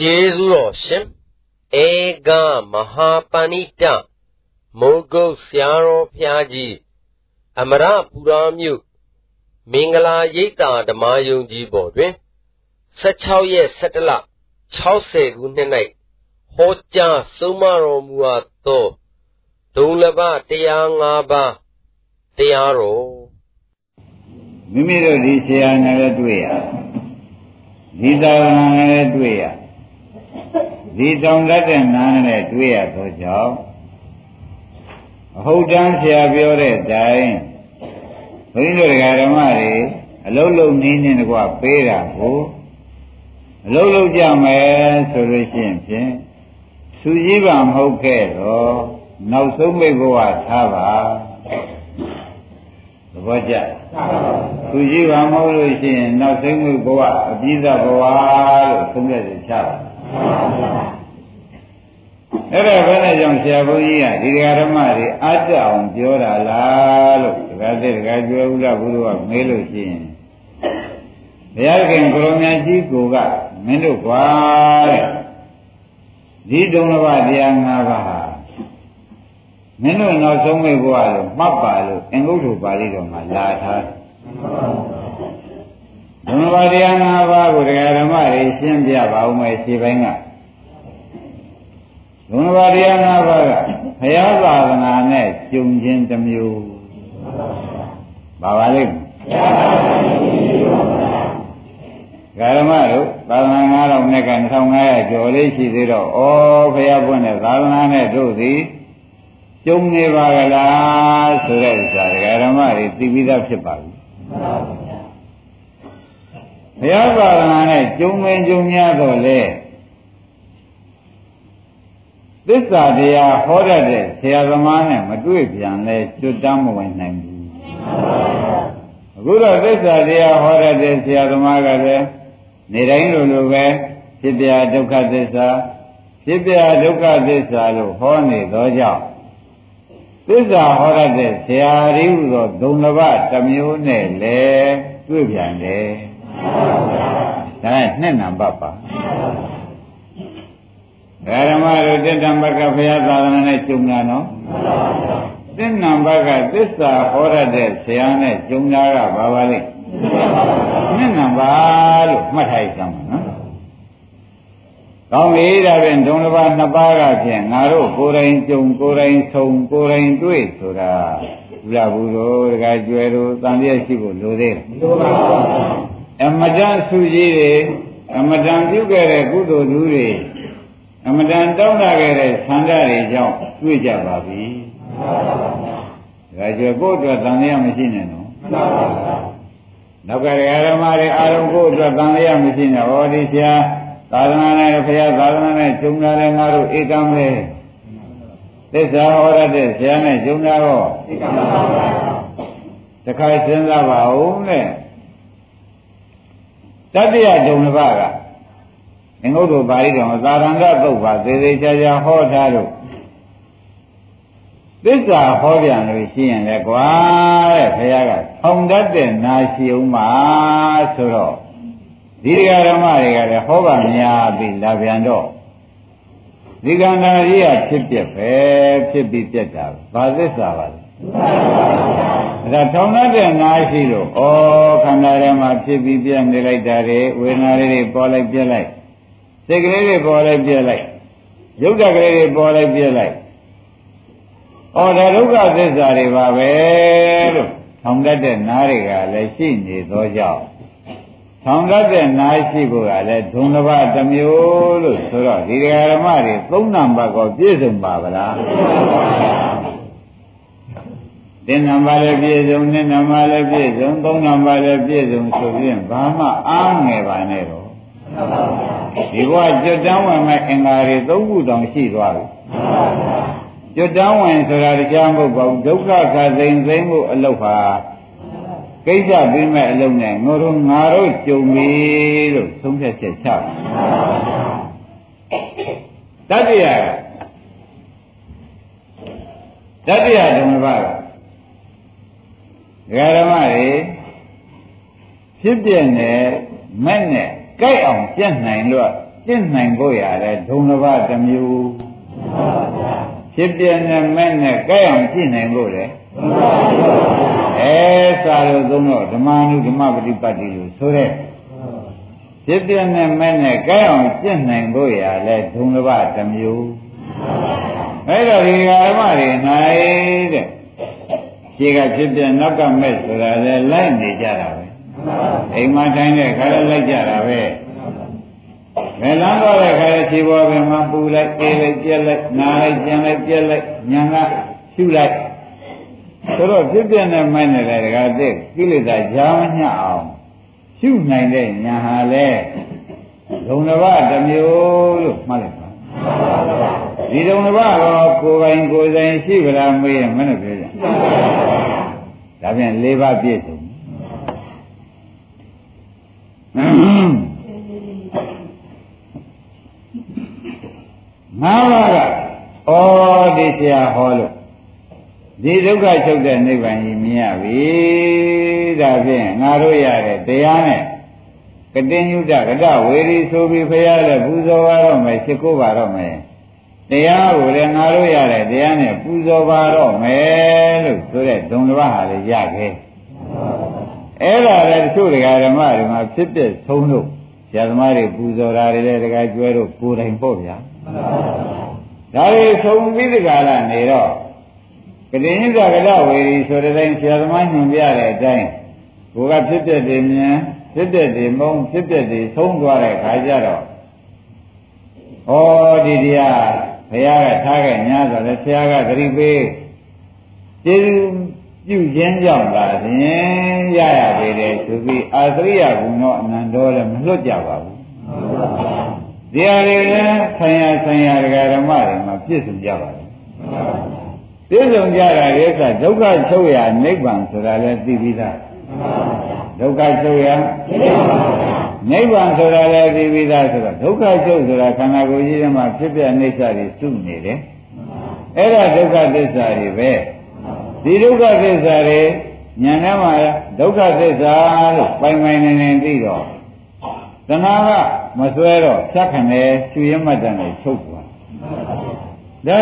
ကျေးဇူးတော်ရှင်ဧကမဟာပဏိတမိုးကုတ်ဆရာတော်ဖျားကြီးအမရပူရာမြို့မင်္ဂလာရိပ်သာဓမ္မယုံကြီးပေါ်တွင်16ရက်17လ60ခုနှစ်၌ဟောကြားဆုံးမတော်မူအပ်သောဒုလဘတရား၅ပါးတရားတော်မိမိတို့ဒီဆရာနဲ့လည်းတွေ့ရဒီသာဝနာနဲ့လည်းတွေ့ရ ဒီတောင်တတ်တဲ့နာနဲ့တွေ့ရသောကြောင့်အဟုတ်တန်းဆရာပြောတဲ့အတိုင်းဘုန်းကြီးတို့ဓမ္မတွေအလုံးလုံးနင်းနေတကွပေးတာကိုအလုံးလုံးကြမယ်ဆိုလို့ရှိရင်ဖြင့်သူကြီးပါမဟုတ်ခဲ့တော့နောက်ဆုံးမိဘဝထားပါသဘောကျသူကြီးပါမဟုတ်လို့ရှိရင်နောက်ဆုံးမိဘဝအပြီးသဘဝလို့သုံးရစီချပါ အဲ့ဒါဘယ်နဲ့ကြောင့်ဆရာဘုန်းကြီးကဒီဓမ္မတွေအတ္တအောင်ပြောတာလားလို့ဒကာသက်ဒကာကျွဲဥလာဘုရားကမေးလို့ရှိရင်ဘုရားခင်ကိုရမကြီးကိုကမင်းတို့ကွာတဲ့ဒီဒုံလဘတရား၅ပါးဟာမင်းတို့နောက်ဆုံးမိဘွားလို့မှတ်ပါလို့အင်္ဂုတ္တပါဠိတော်မှာလာထားဒုံလဘတရား၅ပါးကိုတရားဓမ္မတွေရှင်းပြပါဦးမယ်ခြေပိုင်းက ဒုံလဘတရား၅ပါးကဘုရားသာသနာနဲ့ကျုံခြင်းတစ်မျိုးပါပါလိမ့်မယ်ဓမ္မတို့သာသနာ9000နဲ့က2500ကျော်လေးရှိသေးတော့ဩဘုရားပွင့်တဲ့သာသနာနဲ့တို့သည်ကျုံနေပါကလားဆိုတဲ့ဥစ္စာဓမ္မတွေသိပြီးသားဖြစ်ပါပြီဘုရားသာသနာနဲ့ကျုံမင်းကျုံများတော့လေ သစ္စာတရားဟောတတ်တဲ့ဆရာသမားနဲ့မတွေ့ပြန်လဲကျွတ်တမ်းမဝင်နိုင်ဘူးအခုတော့သစ္စာတရားဟောတတ်တဲ့ဆရာသမားကလည်းနေတိုင်းလိုလိုပဲဖြစ်ပြဒုက္ခသစ္စာဖြစ်ပြဒုက္ခသစ္စာလို့ဟောနေသောကြောင့်သစ္စာဟောရတဲ့ဆရာရိဟုသောဒုံလဘတစ်မျိုးနဲ့လည်းတွေ့ပြန်တယ်ဒါနဲ့နှစ်နံပါတ်ပါ ဓမ္မတို့တဏ္ဍဘကဘုရားသာသနာနဲ့ကျုံတာနော်သစ္နံဘကသစ္စာဟောရတဲ့ဆရာနဲ့ကျုံတာကဘာပါလဲမျက်နှာပါလို့မှတ်ထားကြမှာနော်။ကောင်းပြီဒါဖြင့်ဒုံတစ်ပါးနှစ်ပါးကဖြင့်ငါတို့ကိုယ်တိုင်ကြုံကိုယ်တိုင်ဆုံကိုယ်တိုင်တွေ့ဆိုတာဘုရားဘူးတို့တခါကျွယ်တို့တန်ပြည့်ရှိဖို့လိုသေးတယ်။လိုပါဘူး။အမတန်စုကြီးတွေအမတန်ပြုခဲ့တဲ့ကုသိုလ်သူတွေ အမတန်တောင်းတခဲ့တဲ့ဆန္ဒတွေကြောင့်တွေ့ကြပါပြီ။မှန်ပါပါ။ဒါကျွယ်ကိုယ့်အတွက်တန်ရမရှိနဲ့နော်။မှန်ပါပါနောက်ကရဓမ္မတွေအာရုံကိုအတွက်တန်လျာမရှိနဲ့ဟောဒီဆရာသာသနာနဲ့ဘုရားသာသနာနဲ့ကျုံလာတဲ့ငါတို့ဧကံပဲသစ္စာဟောရတဲ့ဆရာနဲ့ကျုံလာတော့ဧကံပါပါတခါစဉ်းစားပါဦးနဲ့တတ္တယဒုံတစ်ပါးက အင်္ဂုတ္တပါဠိတော်သာရဏဂသုတ်ပါသေသေးချာချာဟောထားလို့သစ္စာဟောပြန်လို့ရှိရင်လေကွာတဲ့ဘုရားကထောင်တတ်တဲ့နာရှိအောင်ပါဆိုတော့ဒီဃာရမတွေကလည်းဟောပါများပြီလာပြန်တော့ဒီကံနာကြီးကဖြစ်ပြက်ပဲဖြစ်ပြီးပြက်တာဘာသစ္စာပါလဲဒါထောင်တတ်တဲ့နာရှိလို့ဩခန္ဓာထဲမှာဖြစ်ပြီးပြက်နေလိုက်တာတွေဝေဒနာတွေပေါ်လိုက်ပြက်လိုက် စိတ်ကလေးတွေပေါ်လိုက်ပြက်လိုက်ရုပ်ဓာတ်ကလေးတွေပေါ်လိုက်ပြက်လိုက်ဩဒါဒုက္ခသစ္စာတွေပါပဲလို့ထောင်တတ်တဲ့နားတွေကလည်းရှိနေသောကြောင့်ထောင်တတ်တဲ့နားရှိဖို့ကလည်းဒုံတစ်ပါးတစ်မျိုးလို့ဆိုတော့ဒီဓမ္မတွေသုံးနံပါတ်ကိုပြည့်စုံပါဗလားတင်နံပါတ်လည်းပြည့်စုံနှစ်နံပါတ်လည်းပြည့်စုံသုံးနံပါတ်လည်းပြည့်စုံဆိုရင်ဘာမှအားငယ်ပါနဲ့တော့ ဒီဘဝကြွတန်းဝင်မဲ့အင်္ဂါတွေသုံးခုတောင်ရှိသွားပြီကျွတ်တန်းဝင်ဆိုတာတရားမဟုတ်ပါဘူးဒုက္ခခသိမ့်သိမ့်မှုအလုတ်ဟာကိစ္စပြီးမဲ့အလုံးနဲ့ငိုတို့ငါတို့ကြုံပြီလို့သုံးဖြတ်ချက်ချတတ္တရာတတ္တရာဓမ္မပါကဓမ္မတွေဖြစ်ပြနေမဲ့နဲ့ ကြိုက်အောင်ပြတ်နိုင်လို့ကျင့်နိုင်ဖို့ရတယ်ဒုံတစ်ပါးတစ်မျိုးဖြစ်ပြနေမဲ့နဲ့ကြိုက်အောင်ကြည့်နိုင်ဖို့လေအဲစာလို့သုံးတော့ဓမ္မနုဓမ္မပฏิပတ်တိလို့ဆိုတဲ့ဖြစ်ပြနေမဲ့နဲ့ကြိုက်အောင်ကျင့်နိုင်ဖို့ရလဲဒုံတစ်ပါးတစ်မျိုးအဲ့တော့ဒီဓမ္မတွေနိုင်တဲ့ခြေကဖြစ်ပြနောက်ကမဲ့ဆိုတာလဲလိုက်နေကြတာပဲ အိမ်မှာတိုင်းတဲ့ခါလဲလိုက်ကြတာပဲဘယ်လမ်းတော့တဲ့ခါလဲခြေပေါ်ပင်မှာပူလိုက်အေးလိုက်ပြက်လိုက်နားလိုက်ကြံလိုက်ပြက်လိုက်ညာကရှုလိုက်ဆိုတော့ဖြစ်ပြနဲ့မိုင်းနေတဲ့ဒကာတဲ့ကိလေသာကြာမညအောင်ရှုနိုင်တဲ့ညာဟာလဲဒုံတစ်ပါးတစ်မျိုးလို့မှတ်လိုက်ပါဒီဒုံတစ်ပါးတော့ကိုယ်ပိုင်ကိုယ်ဆိုင်ရှိကြလားမေးရင်မနဲ့ပြောကြဒါပြန်၄ပါးပြည့်စုံ ငါးပါးကဩဒီဆရာဟောလို့ဒီဒုက္ခချုပ်တဲ့နိဗ္ဗာန်ကြီးမြင်ရပြီဒါဖြင့်ငါတို့ရတဲ့တရားနဲ့ကတိညုတကတဝေရီဆိုပြီးဖရာလည်းပူဇော်ပါတော့မယ်ရှိခိုးပါတော့မယ်တရားကိုလည်းငါတို့ရတဲ့တရားနဲ့ပူဇော်ပါတော့မယ်လို့ဆိုတဲ့ဒုံတစ်ပါးဟာလည်းရခဲ့ အဲ့ဒါလည်းတချို့တရားဓမ္မတွေမှာဖြစ်ဖြစ်သုံးလို့ဆရာသမားတွေပူဇော်တာတွေလည်းတရားကျွဲတို့ကိုယ်တိုင်ပေါ့ဗျာဒါတွေသုံးပြီးဒီကလာနေတော့ကတိညကကလဝေရီဆိုတဲ့တိုင်းဆရာသမားညွှန်ပြတဲ့အတိုင်းကိုကဖြစ်ဖြစ်တွေမြင်ဖြစ်ဖြစ်တွေမုန်းဖြစ်ဖြစ်တွေသုံးသွားတဲ့ခါကျတော့ဩဒီတရားဘုရားကထားခဲ့ညာဆိုလဲဆရာကဂရိပေးကျေးဇူး ပြုခြင်းကြောင့်ပါဖြင့်ရရသေးတယ်ဆိုပြီးအာသရိယဘုံတော့အနန္တောလည်းမလွတ်ကြပါဘူးဒီဟာတွေလည်းဆံရဆံရဒကာဓမ္မတွေမှာပြည့်စုံကြပါလားပြည့်စုံကြတာရဲ့ကဒုက္ခချုပ်ရနိဗ္ဗာန်ဆိုတာလည်းသိပြီးသားဒုက္ခချုပ်ရနိဗ္ဗာန်ဆိုတာလည်းသိပြီးသားဆိုတော့ဒုက္ခချုပ်ဆိုတာခန္ဓာကိုယ်ကြီးထဲမှာဖြစ်ပြအိဋ္ဌတွေစုနေတယ်အဲ့ဒါဒုက္ခသစ္စာတွေပဲ ဒီဒုက္ခသစ္စာတွေဉာဏ်ထဲမှာဒုက္ခသစ္စာလို့ပိုင်ပိုင်နေနေသိတော့တဏှာကမဆွဲတော့ဖြတ်ခံတယ်ကျွေးမှတ်တယ်ချုပ်သွားဒါ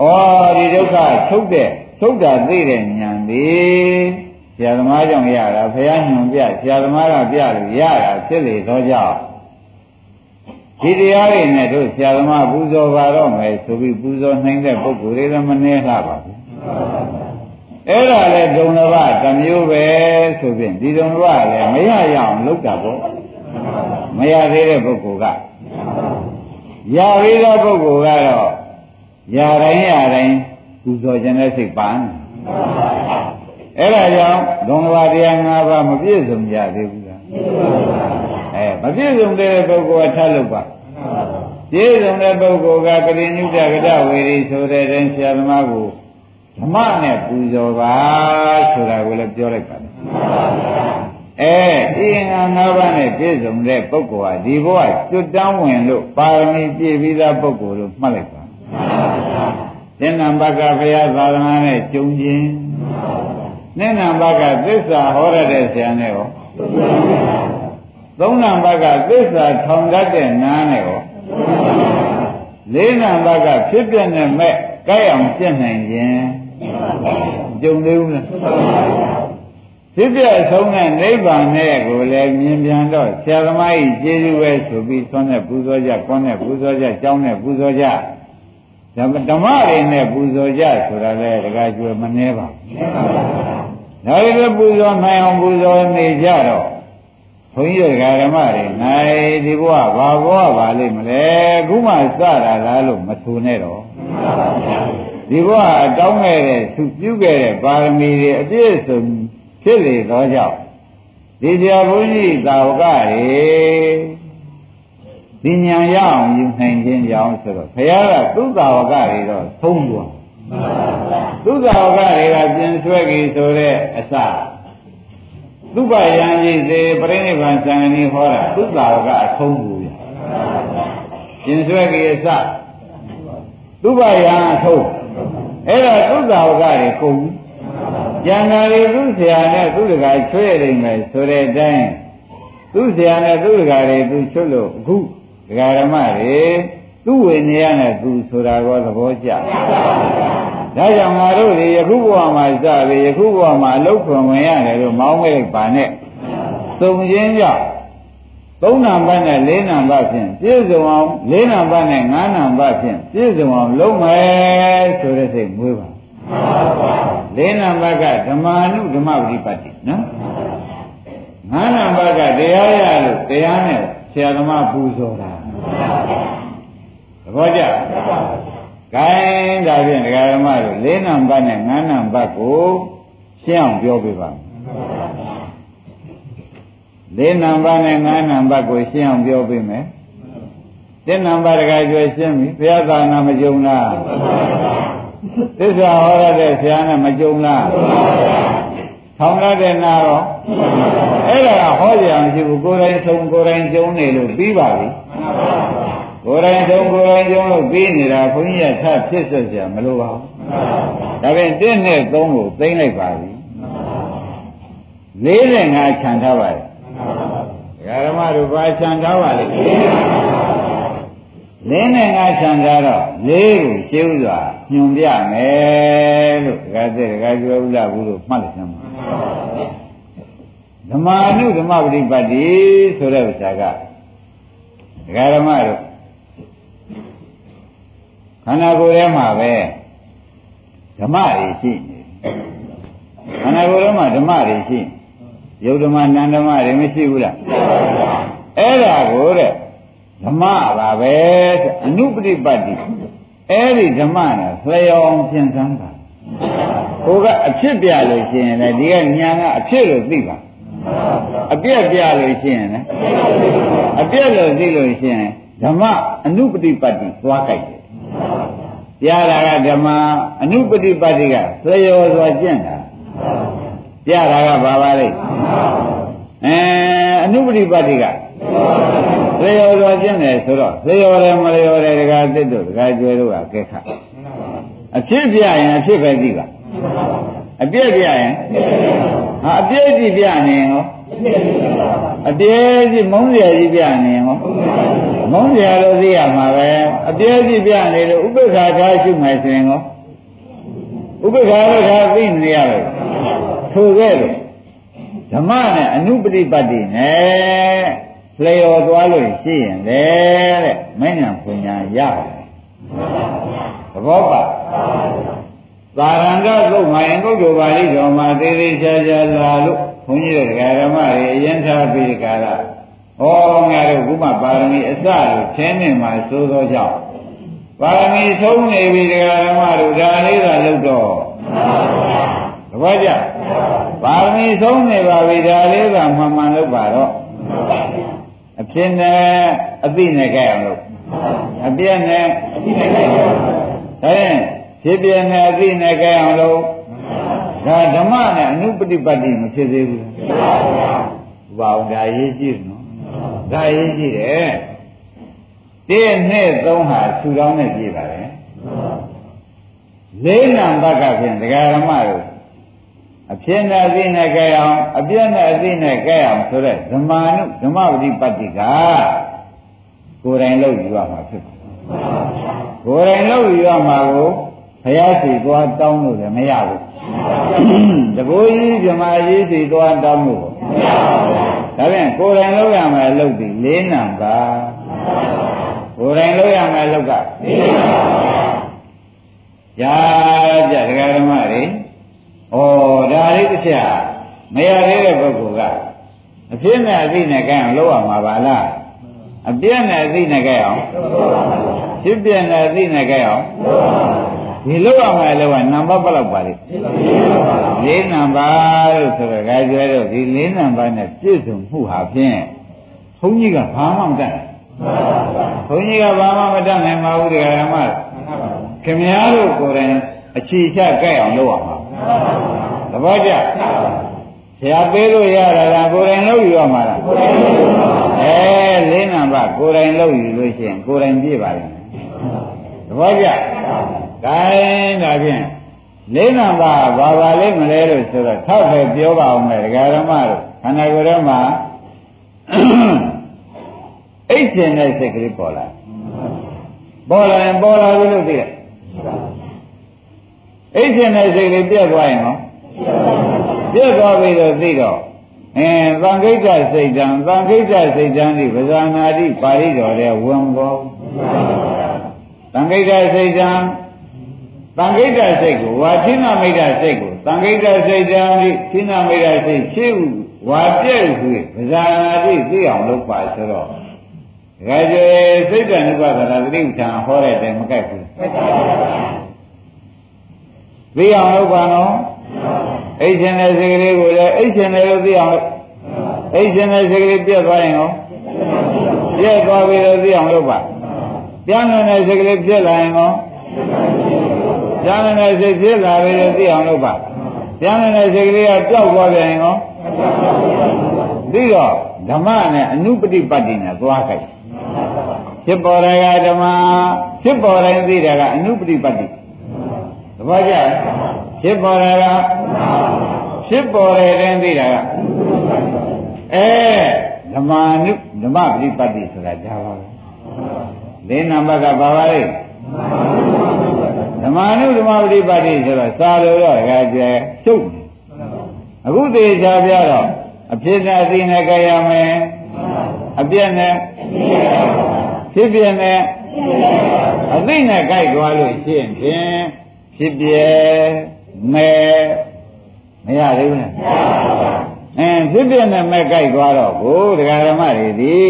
ဩဒီဒုက္ခချုပ်တဲ့ချုပ်တာသိတဲ့ဉာဏ်ဒီဆရာသမားကြောင့်ရတာဘုရားညွန်ပြဆရာသမားကပြလို့ရတာဖြစ်လေတော့ကြောင့်ဒီတရားတွေနဲ့တို့ဆရာသမားပူဇော်ပါတော့မယ်ဆိုပြီးပူဇော်နိုင်တဲ့ပုဂ္ဂိုလ်တွေလည်းမနှဲလှပါဘူး အဲ့ဒါလေဒုံလဘတစ်မျိုးပဲဆိုဖြင့်ဒီဒုံလဘလည်းမရရအောင်လုပ်တာပေါ့မရသေးတဲ့ပုဂ္ဂိုလ်ကရပြီးသောပုဂ္ဂိုလ်ကတော့ရတိုင်းရတိုင်းပူဇော်ခြင်းနဲ့စိတ်ပန်းအဲ့ဒါကြောင့်ဒုံလဘတရား၅ပါးမပြည့်စုံကြသေးဘူးလားအဲမပြည့်စုံတဲ့ပုဂ္ဂိုလ်ကထပ်လုပ်ပါပြည့်စုံတဲ့ပုဂ္ဂိုလ်ကကတိညုတကတဝေရီဆိုတဲ့တဲ့ဆရာသမားကို ဓမ္မနဲ့ပူဇော်ပါဆိုတာကိုလည်းပြောလိုက်ပါတယ်အဲဤငါ၅ပါးနဲ့ပြည့်စုံတဲ့ပုဂ္ဂိုလ်ဟာဒီဘဝကျွတ်တန်းဝင်လို့ပါရမီပြည့်ပြီးသားပုဂ္ဂိုလ်လို့မှတ်လိုက်ပါသင်္နံဘကဘုရားသာသနာနဲ့ကြုံခြင်းနိနံဘကသစ္စာဟောရတဲ့ဆရာနဲ့ရောသုံးနံဘကသစ္စာထောင်တတ်တဲ့နားနဲ့ရောလေးနံဘကဖြစ်ပြတဲ့မဲ့ကြိုက်အောင်ပြည့်နိုင်ခြင်း ကြုံသေးဘူးလားဖြစ်ပြဆုံးတဲ့နိဗ္ဗာန်နဲ့ကိုလည်းမြင်ပြန်တော့ဆရာသမားကြီးကျေးဇူးပဲဆိုပြီးသွန်းတဲ့ပူဇော်ကြ၊ကွန်းတဲ့ပူဇော်ကြ၊ကြောင်းတဲ့ပူဇော်ကြဓမ္မဓမ္မတွေနဲ့ပူဇော်ကြဆိုတာလေတခါကျွယ်မနှဲပါဘူး။ဒါတွေလည်းပူဇော်နိုင်အောင်ပူဇော်နေကြတော့ဘုန်းကြီးဓမ္မတွေနိုင်ဒီဘဝဘာဘဝပါလိမ့်မလဲခုမှစတာလားလို့မထူနဲ့တော့ ဒီဘဝအတောင်းခဲ့တဲ့သူပြုခဲ့တဲ့ပါရမီတွေအပြည့်စုံဖြစ်လေသောကြောင့်ဒီဆရာဘုန်းကြီးသာဝကတွေဒီညာရအောင်ယူနိုင်ခြင်းကြောင့်ဆိုတော့ဘုရားကသူ့သာဝကတွေတော့သုံးသွားသူ့သာဝကတွေကပြင်ဆွဲကြီးဆိုတဲ့အစသူ့ဗယံကြီးစေပြိဋိဘံသံဃာဟောတာသူ့သာဝကအဆုံးဘူးရပြင်ဆွဲကြီးအစသူ့ဗယံအဆုံး အဲ့ဒါသုသာဝကတွေကုန်ပြီ။ဉာဏ်နာတွေသူ့ဆရာနဲ့သူ့တကာချွဲနေမယ်ဆိုတဲ့အတိုင်းသူ့ဆရာနဲ့သူ့တကာတွေသူချွတ်လို့အခုဒကာဓမ္မတွေသူ့ဝိညာဉ်နဲ့သူဆိုတာကောသဘောကျဒါကြောင့်ငါတို့ဒီယခုဘဝမှာစပြီးယခုဘဝမှာအလုတ်ခွန်ဝင်ရတယ်လို့မောင်းမိလိုက်ပါနဲ့သုံချင်းကြောင့် သုံးနံပါတ်နဲ့လေးနံပါတ်ဖြင့်ပြည့်စုံအောင်လေးနံပါတ်နဲ့ငါးနံပါတ်ဖြင့်ပြည့်စုံအောင်လုပ်မယ်ဆိုတဲ့စိတ်မွေးပါလေးနံပါတ်ကဓမ္မာနုဓမ္မပฏิပတ်တိနော်ငါးနံပါတ်ကတရားရလို့တရားနဲ့ဆရာသမားပူဇော်တာသဘောကျဂိုင်းဒါဖြင့်ဒကာဓမ္မတို့လေးနံပါတ်နဲ့ငါးနံပါတ်ကိုရှင်းအောင်ပြောပြပါ လေးနံပါတ်နဲ့ငါးနံပါတ်ကိုရှင်းအောင်ပြောပြမယ်တစ်နံပါတ်တကယ်ကျွရှင်းပြီဘုရားသာနာမကြုံလားသစ္စာဟောရတဲ့ဆရာနဲ့မကြုံလားထောင်ရတဲ့နာတော့အဲ့ဒါကဟောကြအောင်ရှိဘူးကိုယ်တိုင်ဆုံးကိုယ်တိုင်ကြုံနေလို့ပြီးပါပြီကိုယ်တိုင်ဆုံးကိုယ်တိုင်ကြုံလို့ပြီးနေတာခွန်ကြီးကထဖြစ်ဆက်ကြမလို့ပါဘူးဒါဖြင့်1နဲ့3ကိုသိမ့်လိုက်ပါပြီ45ခြံထားပါတယ် ဓမ္မတို့ဘာခြံထားပါလိမ့်လင်းနဲ့ငါခြံထားတော့လေးကိုရှင်းဥစွာညွန်ပြမယ်လို့ဒကာသက်ဒကာကျွဲဥလာဘူးလို့မှတ်လိုက်စမ်းပါဓမ္မာနုဓမ္မပฏิပတ်တိဆိုတဲ့ဥစ္စာကဒကာဓမ္မတို့ခန္ဓာကိုယ်ထဲမှာပဲဓမ္မတွေရှိနေခန္ဓာကိုယ်ထဲမှာဓမ္မတွေရှိ ယုတ်ဓမ္မနန္ဓမ္မတွေမရှိဘူးလားအဲ့ဒါကိုတဲ့ဓမ္မပါပဲအနုပฏิပတ်တိအဲ့ဒီဓမ္မနဲ့လျော်အောင်ပြင်ဆန်းတာဟိုကအဖြစ်ပြလို့ရှိရင်လည်းဒီကညာကအဖြစ်လို့သိပါအပြက်ပြလို့ရှိရင်လည်းအပြက်လို့သိလို့ရှိရင်ဓမ္မအနုပฏิပတ်တိသွားကြိုက်တယ်ပြတာကဓမ္မအနုပฏิပတ်တိကလျော်စွာကျင့်တာ ပြတာကဘာပါလဲအဲအနုပฏิပတ်တိကလျော်စွာကျင့်တယ်ဆိုတော့လျော်တယ်မလျော်တယ်ဒကာသစ်တို့ဒကာကျွဲတို့ကကဲခါအဖြစ်ပြရင်အဖြစ်ပဲကြည့်ပါအပြည့်ပြရင်ဟာအပြည့်ကြည့်ပြနေဟောအပြည့်ကြည့်မုန်းရကြီးပြနေဟောမုန်းရလို့သိရမှာပဲအပြည့်ကြည့်ပြနေလို့ဥပ္ပခါထားရှုမယ်ဆိုရင်ဟောဥပ္ပခါလို့ထားသိနေရလို့ ထိုခဲ့လို့ဓမ္မနဲ့အနုပฏิပတ်တိနဲ့လျော်သွားလို့ရှိရင်လေတဲ့မဉ္ဇဉ်ပညာရတယ်သဘောပါသာရဏဂသုတ်မှာရင်ကုတ်တော်ပါဠိတော်မှာသေးသေးချာချာလာလို့ဘုန်းကြီးတို့ဓမ္မတွေအရင်ထားပြီးကြတာဟောငါတို့ဘုမပါရမီအစလို့သင်နေမှာသိုးသောကြောင့်ပါရမီဆုံးနေပြီဓမ္မတို့ဒါလေးသာလုပ်တော့သဘောကျ ပါရမီဆုံးနေပါပြီဒါလေးသာမှန်မှန်လုပ်ပါတော့အဖြစ်နဲ့အသိနဲ့ကြအောင်လို့အပြည့်နဲ့အသိနဲ့ကြအောင်အဲဖြစ်ပြနဲ့အသိနဲ့ကြအောင်လို့ဒါဓမ္မနဲ့အနုပฏิပတ်တိမဖြစ်သေးဘူးဘာဝဒါရေးကြည့်နော်ဒါရေးကြည့်တယ်တင်းနဲ့သုံးဟာဆူတောင်းနဲ့ကြည့်ပါလေလေးနံပါတ်ကဖြင့်ဒကာဓမ္မတို့ အဖြစ်နဲ့အသိနဲ့ကြဲအောင်အပြည့်နဲ့အသိနဲ့ကြဲအောင်ဆိုတဲ့ဓမ္မာနုဓမ္မဝတိပတ္တိကကိုယ်တိုင်လုပ်ယူရမှာဖြစ်တယ်ကိုယ်တိုင်လုပ်ယူရမှာကိုဘုရားရှိသွားတောင်းလို့လည်းမရဘူးတကူကြီးဓမ္မကြီးရှိသွားတောင်းလို့မရဘူးဒါဖြင့်ကိုယ်တိုင်လုပ်ရမယ်လုပ်သည်လေးနံပါကိုယ်တိုင်လုပ်ရမယ်လုပ်ကလေးနံပါကြားကြဒကာဓမ္မတွေဩ ဒါလေးတစ်ချက်မရသေးတဲ့ပုဂ္ဂိုလ်ကအဖြစ်နဲ့အသိနဲ့ကြအောင်လုပ်ရမှာပါလားအပြည့်နဲ့အသိနဲ့ကြအောင်ဖြစ်ပြနဲ့အသိနဲ့ကြအောင်ဒီလုပ်ရမှာလို့ကနံပါတ်ဘယ်လောက်ပါလဲ၄နံပါတ်လို့ဆိုတော့ဒါကျွဲတော့ဒီ၄နံပါတ်နဲ့ပြည့်စုံမှုဟာဖြင့်ဘုန်းကြီးကဘာမှမတတ်ဘုန်းကြီးကဘာမှမတတ်နိုင်ပါဘူးတရားဓမ္မခင်များတို့ကိုယ်တိုင်အခြေချကြိုက်အောင်လုပ်ရမှာသ ဘောကျဆရာပေးလို့ရတာကကိုယ်တိုင်လုပ်ယူရမှာလားအဲလေးနံပါတ်ကိုယ်တိုင်လုပ်ယူလို့ရှိရင်ကိုယ်တိုင်ပြည့်ပါလိမ့်မယ်သဘောကျဒါရင်ဒါဖြင့်လေးနံပါတ်ဘာပါလိမ့်မလဲလို့ဆိုတော့ထောက်ပဲပြောပါအောင်မယ်ဒကာရမတို့ခန္ဓာကိုယ်ထဲမှာအိတ်ရှင်တဲ့စိတ်ကလေးပေါ်လာပေါ်လာရင်ပေါ်လာပြီလို့သိတယ်အိတ်ရှင်တဲ့စိတ်လေးပြတ်သွားရင်ဟော ပြတ်သွားပြီတော့သိတော့အဲသံခိတ္တစိတ်တံသံခိတ္တစိတ်တံဒီပဇာနာတိပါဠိတော်တဲ့ဝင်ပေါ်သံခိတ္တစိတ်တံသံခိတ္တစိတ်ကိုဝါသင်းနာမိတ်တစိတ်ကိုသံခိတ္တစိတ်တံဒီသင်းနာမိတ်တစိတ်ရှင်းဝါပြည့်ဟုပဇာနာတိသိအောင်လုပ်ပါဆိုတော့ဒကာကျေစိတ်တဏှုပဒနာသတိဥထာဟောတဲ့တိုင်မကိုက်ဘူးသိအောင်လုပ်ပါနော် အိတ်ရှင်တဲ့စိတ်ကလေးကိုလည်းအိတ်ရှင်တယ်လို့သိအောင်လုပ်အိတ်ရှင်တဲ့စိတ်ကလေးပြတ်သွားရင်ရောပြတ်သွားပြီလို့သိအောင်လုပ်ပါပြန်နေတဲ့စိတ်ကလေးပြတ်လာရင်ရောပြန်နေတဲ့စိတ်ပြတ်လာပြီလို့သိအောင်လုပ်ပါပြန်နေတဲ့စိတ်ကလေးကပျောက်သွားပြန်ရင်ရောပြီးတော့ဓမ္မနဲ့အနုပฏิပတ်တိနဲ့သွားခိုက်ဖြစ်ပေါ်ရကဓမ္မဖြစ်ပေါ်တိုင်းသိတာကအနုပฏิပတ်တိသဘောကျ ဖြစ်ပေါ်ရကဖြစ်ပေါ်တဲ့တိုင်းသိတာကအဲဓမ္မအနုဓမ္မပฏิပတ်တိဆိုတာဒါပါပဲလေးနံပါတ်ကဘာပါလဲဓမ္မအနုဓမ္မပฏิပတ်တိဆိုတော့စာလို့တော့ခါကျရှုပ်အခုသေချာပြတော့အဖြစ်နဲ့အသိနဲ့ကြရမယ်အပြည့်နဲ့ဖြစ်ပြနဲ့အသိနဲ့ကြိုက်သွားလို့ရှင်းဖြင့်ဖြစ်ပြ မယ်မရသေးဘူးလားအင်းဖြစ်ပြနဲ့မဲ့ကြိုက်သွားတော့ကိုဒကာဓမ္မတွေဒီ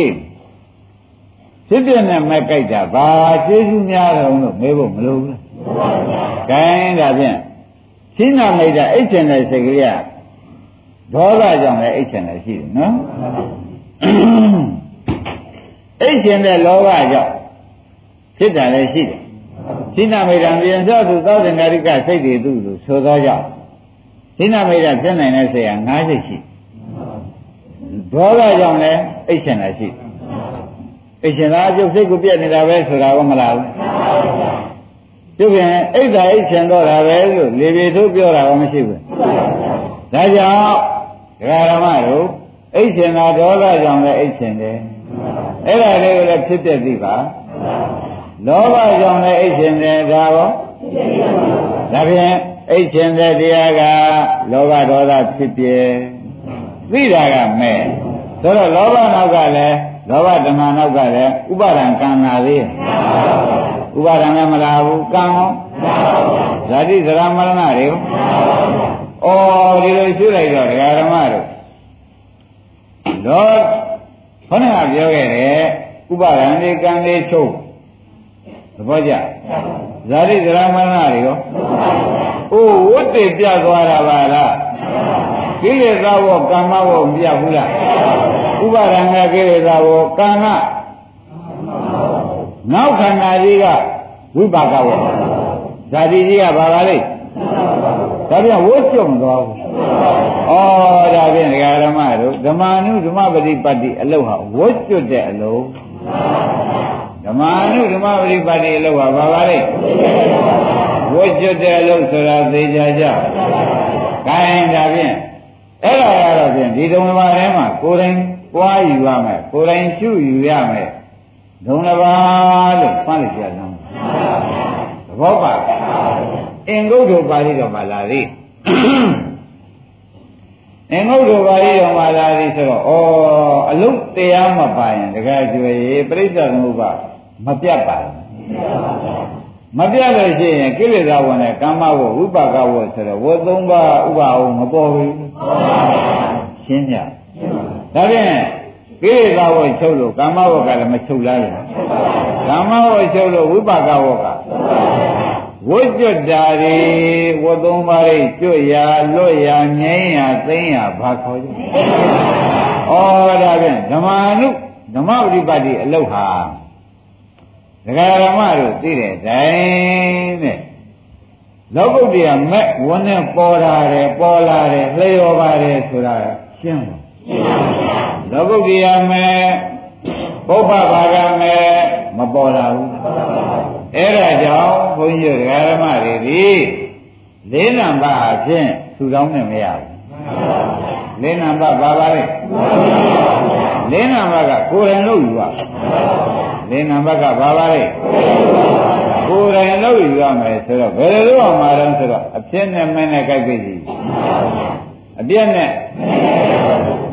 ဖြစ်ပြနဲ့မဲ့ကြိုက်တာဘာကျေးဇူးများတော့လို့မေးဖို့မလိုဘူးလား။ဒါင်းဒါဖြင့်ရှင်းနာမိတ်တာအိတ်ချင်တဲ့စိတ်ကလေးကဒေါသကြောင့်လည်းအိတ်ချင်တယ်ရှိတယ်နော်အိတ်ချင်တဲ့လောဘကြောင့်ဖြစ်တာလည်းရှိတယ် ရှင်းနာမိတ်တာပြန်သောသူသောတင်္ဂရိကစိတ်တွေသူ့လိုဆိုသောကြောင့်ရှင်းနာမိတ်တာဖြစ်နိုင်တဲ့စိတ်က၅စိတ်ရှိဒေါသကြောင့်လည်းအိတ်ချင်တာရှိအိတ်ချင်တာအကျုပ်စိတ်ကိုပြက်နေတာပဲဆိုတာကမလားဘူးပြုပြင်အိတ်သာအိတ်ချင်တော့တာပဲလို့လေပြေထုတ်ပြောတာကမရှိဘူးဒါကြောင့်ဒကာရမတို့အိတ်ရှင်တာဒေါသကြောင့်လည်းအိတ်ရှင်တယ်အဲ့ဒါလေးကိုလည်းဖြစ်တဲ့သိပါ လောဘကြောင့်လည်းအိတ်ရှင်တယ်ဒါရောဒါဖြင့်အိတ်ရှင်တဲ့တရားကလောဘဒေါသဖြစ်ပြသိတာကမဲ့ဆိုတော့လောဘနောက်ကလည်းလောဘတဏှာနောက်ကလည်းဥပါဒံကံလာသေးဥပါဒံလည်းမလာဘူးကံရောဇာတိဇရာမရဏတွေဩဒီလိုရှုလိုက်တော့ဒကာဓမ္မတို့တော့ခေါင်းကပြောခဲ့တယ်ဥပါဒံတွေကံလေးချုပ် သဘောကျဇာတိဇရာမရဏတွေရောအိုးဝတ်တေပြသွားတာပါလားကိလေသာဘောကမ္မဘောမပြဘူးလားဥပါဒံကကိလေသာဘောကံကနောက်ခန္ဓာကြီးကဝိပါကဘောဇာတိကြီးကဘာပါလဲဒါပြန်ဝတ်ကြုံသွားဘူးဩဒါဖြင့်ဒကာဓမ္မတို့ဓမ္မနုဓမ္မပฏิပတ်တိအလုဟာဝတ်ကျွတ်တဲ့အလုံး ဓမ္မနုဓမ္မပฏิပတ်တိအလုဟာဘာပါလဲဝတ်ကျွတ်တဲ့အလုံးဆိုတာသိကြကြ။ခိုင်းဒါဖြင့်အဲ့ဒါကတော့ဖြင့်ဒီဓမ္မဘာထဲမှာကိုယ်တိုင်ပွားယူရမယ်ကိုယ်တိုင်ရှုယူရမယ်ဓမ္မဘာလို့ဖတ်လိုက်ကြတယ်သဘောပါအင်္ဂုတ္တပါဠိတော်မှာလာသေးအင်္ဂုတ္တပါဠိတော်မှာလာသေးဆိုတော့ဩအလုံးတရားမပါရင်တကယ်ကျွေပြိဿသမုပ္ပါ မပြတ်ပါဘူးမပြတ်လို့ရှိရင်ကိလေသာဝင်တဲ့ကာမဝဝိပါကဝဆိုတော့ဝသုံးပါးဥပါအောင်မပေါ်ဘူးရှင်းပြဒါဖြင့်ကိလေသာဝချုပ်လို့ကာမဝကလည်းမချုပ်လားလေကာမဝချုပ်လို့ဝိပါကဝကဝတ်ကြွတာတွေဝတ်သုံးပါးတွေကျွတ်ရာလွတ်ရာငြိမ်းရာသိမ်းရာဘာခေါ်ကြဩဒါဖြင့်ဓမ္မနုဓမ္မပฏิပတ်တိအလုတ်ဟာ ဒကာရမတို့သိတဲ့တိုင်းတဲ့လောကုတ္တရာမက်ဝန်းနဲ့ပေါ်လာတယ်ပေါ်လာတယ်လျော်ပါတယ်ဆိုတာရှင်းပါလောကုတ္တရာမက်ပုဗ္ဗဘာဂမက်မပေါ်လာဘူးအဲ့ဒါကြောင့်ဘုန်းကြီးဒကာရမတွေဒီလေးနံပါတ်အဖြစ်ထူထောင်နေမရဘူးလေးနံပါတ်ဘာပါလဲလေးနံပါတ်ကကိုယ်တိုင်လို့ယူရ လေးနံပါတ်ကဘာပါလဲကိုယ်တိုင်လို့ယူရမယ်ဆိုတော့ဘယ်လိုလုပ်အောင်မှာတော့ဆိုတော့အဖြစ်နဲ့မင်းနဲ့ကြိုက်ပြီကြီးအပြည့်နဲ့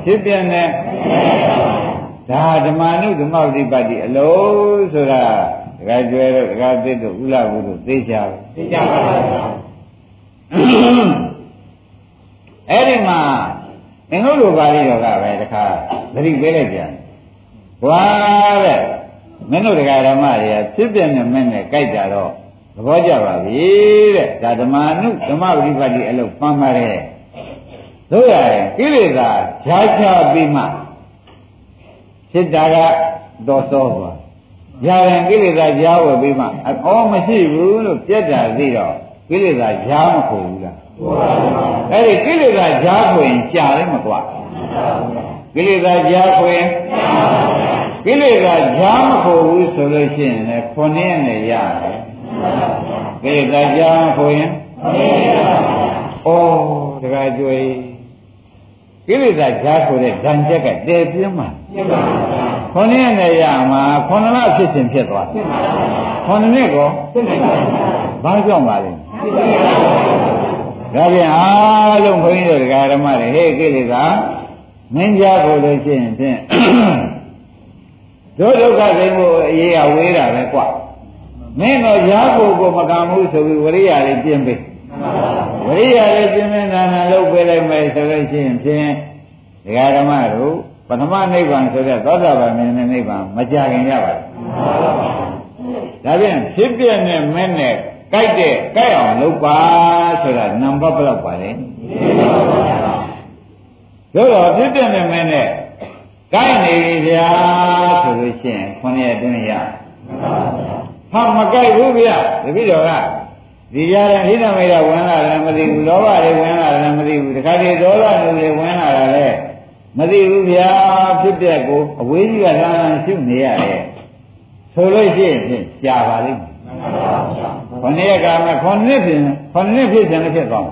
ဖြစ်ပြနဲ့ဒါဓမ္မနုဓမ္မဝိပတ္တိအလုံးဆိုတာဒကာကျွဲတို့ဒကာသစ်တို့ဥလဘုတို့သိကြပါသိကြပါပါအဲ့ဒီမှာအင်္ဂုတ္တပါဠိတော်ကပဲတခါသတိပေးလိုက်ပြန်ဘွာတဲ့ မင်းတို့တရားဓမ္မတွေကဖြစ်ပြနေမဲ့နဲ့ကြိုက်ကြတော့သဘောကျပါပြီတဲ့ဒါဓမ္မနုဓမ္မပရိပတ်တိအလုပ်ပန်းပါတယ်တို့ရတယ်ကိလေသာဈာချပြီးမှဖြစ်တာကတော့သောသွားရရင်ကိလေသာကြားဝယ်ပြီးမှအော်မရှိဘူးလို့ပြက်တာသိတော့ကိလေသာကြားမခေါ်ဘူးလားအဲ့ဒီကိလေသာကြားခွင်ကြာလည်းမကွာကိလေသာကြားခွင်ကိ လေသာကြားမခေါ်ဘူးဆိုလို့ရှိရင်လည်းခုနှစ်ရက်နဲ့ရတယ်ကိလေသာကြားမခေါ်ရင်ဩတခါကြွေကိလေသာကြားခေါ်တဲ့ဓာန်ချက်ကတည်ပြင်းမှခုနှစ်ရက်နဲ့ရမှာခုနှစ်လဖြစ်စဉ်ဖြစ်သွားခုနှစ်နှစ်ကောဘာကြောင့်ပါလဲဒါပြန်အားလုံးဘုန်းကြီးတို့တရားဓမ္မတွေဟေ့ကိလေသာမင်းကြားဖို့လို့ရှိရင်ဖြင့် ဒုဒုက္ခသိဖို့အရေးအဝေးတာပဲကွာမင်းတော့ရားဖို့ကိုမကံဘူးဆိုပြီးဝရိယလေးပြင်းပေးဝရိယလေးပြင်းပြင်းနာနာလုပ်ပေးလိုက်မယ်ဆိုလို့ရှိရင်ဖြင့်တရားဓမ္မတို့ပထမနိဗ္ဗာန်ဆိုတဲ့သောတာပန်မြင်တဲ့နိဗ္ဗာန်မကြခင်ရပါဘူးဒါပြန်ဖြစ်ပြနဲ့မင်းနဲ့ကြိုက်တဲ့ကြိုက်အောင်လုပ်ပါဆိုတာနံပါတ်ဘယ်လောက်ပါလဲတို့တော့ဖြစ်ပြနေမင်းနဲ့ ကြိုက်နေပြီဗျာဆိုလို့ရှိရင်ခုနှစ်အတွင်းရဟာမကြိုက်ဘူးဗျာတပည့်တော်ကဒီကြတဲ့ဟိနမေရဝင်လာတယ်မသိဘူးလောဘတွေဝင်လာတယ်မသိဘူးတခါတည်းဒေါသတွေဝင်လာတယ်လေမသိဘူးဗျာဖြစ်တဲ့ကိုအဝေးကြီးကလာရှုနေရတယ်ဆိုလို့ရှိရင်ကြာပါလိမ့်မယ်ခொနည်းကမှခொနည်းဖြစ်ခொနည်းဖြစ်ခြင်းလည်းဖြစ်သွား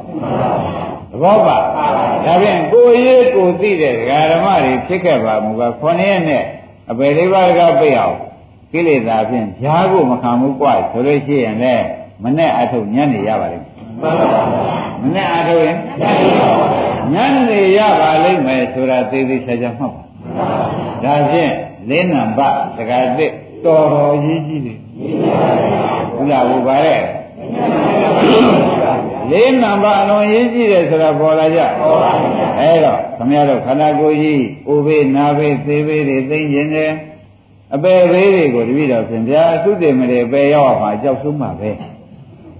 သဘောပါဒါဖြင့်ကိုရေးကိုသိတဲ့ဓမ္မတွေဖြစ်ခဲ့ပါမူကခொနည်းနဲ့အပေလေးပါးကပြည့်အောင်ကိလေသာဖြင့်ဈာကိုမခံဘူးกว่าဆိုလို့ရှိရင်လည်းမနဲ့အထုတ်ညံ့နေရပါလိမ့်မနဲ့အထုတ်ရင်ညံ့နေရပါလိမ့်မယ်ဆိုတာသေသေးချာချာမှတ်ပါဒါဖြင့်လေးနံပါတ်တက္ကသစ်တော်တော်ကြီးကြီးတယ်ဟုတ်လားဘုရားတဲ့ လေးနံပါတ်အလွန်ရေးကြည့်တယ်ဆိုတာပေါ်လာကြအဲ့တော့ခမရတို့ခန္ဓာကိုယ်ကြီးအိုဘေးနာဘေးသေဘေးတွေသိမ့်ခြင်းတယ်အပယ်ဘေးတွေကိုတပည့်တော်ဖြင့်ဗျာသုတေမတွေပယ်ရောက်မှာကြောက်ဆုံးမှာပဲ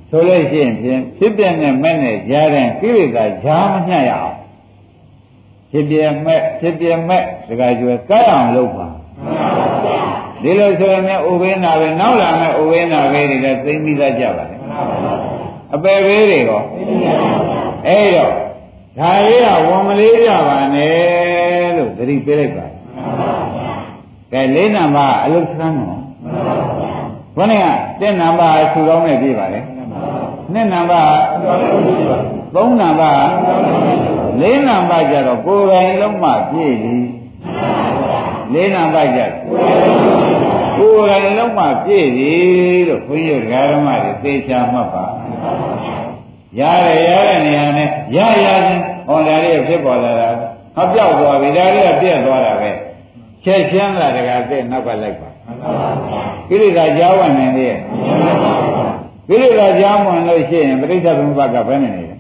ဆိုလို့ရှိရင်ဖြင့်ဖြစ်ပြတဲ့မဲ့နဲ့ကြားတဲ့ကိလေသာကြားမညှက်ရအောင်ဖြစ်ပြမဲ့ဖြစ်ပြမဲ့တခါကျွဲကဲအောင်လုပ်ပါဒီလိုဆိုရင်ဥပိ္ပနာပဲနောက်လာမဲ့ဥပိ္ပနာပဲတွေလည်းသိပြီးသားကြပါလေ အပယ်ဘေးတွေရောအဲ့တော့ဒါလေးကဝန်မလေးကြပါနဲ့လို့သတိပေးလိုက်ပါကဲလေးနံပါတ်အလုသမ်းတော့ဘုန်းကတဲ့နံပါတ်ဆူကောင်းနဲ့ပြပါလေနှစ်နံပါတ်သုံးနံပါတ်လေးနံပါတ်ကြတော့ကိုယ်တိုင်လုံးမှပြည့်ပြီလေးနံပါတ်ကြကိုယ်တိုင်လုံးမှပြည့်ပြီလို့ဘုန်းကြီးဓမ္မတွေသေချာမှတ်ပါ ရတယ်ရတဲ့နေရာနဲ့ရရချင်းဟောဒါလေးဖြစ်ပေါ်လာတာဟောပြောက်သွားပြီဒါလေးကပြည့်သွားတာပဲချက်ချင်းလာတကသိနောက်ကလိုက်ပါကိရိတာကြောင်းဝင်နေလေကိရိတာကြောင်းဝင်လို့ရှိရင်ပရိစ္ဆေသမုပ္ပါကဘယ်နဲ့နေလဲ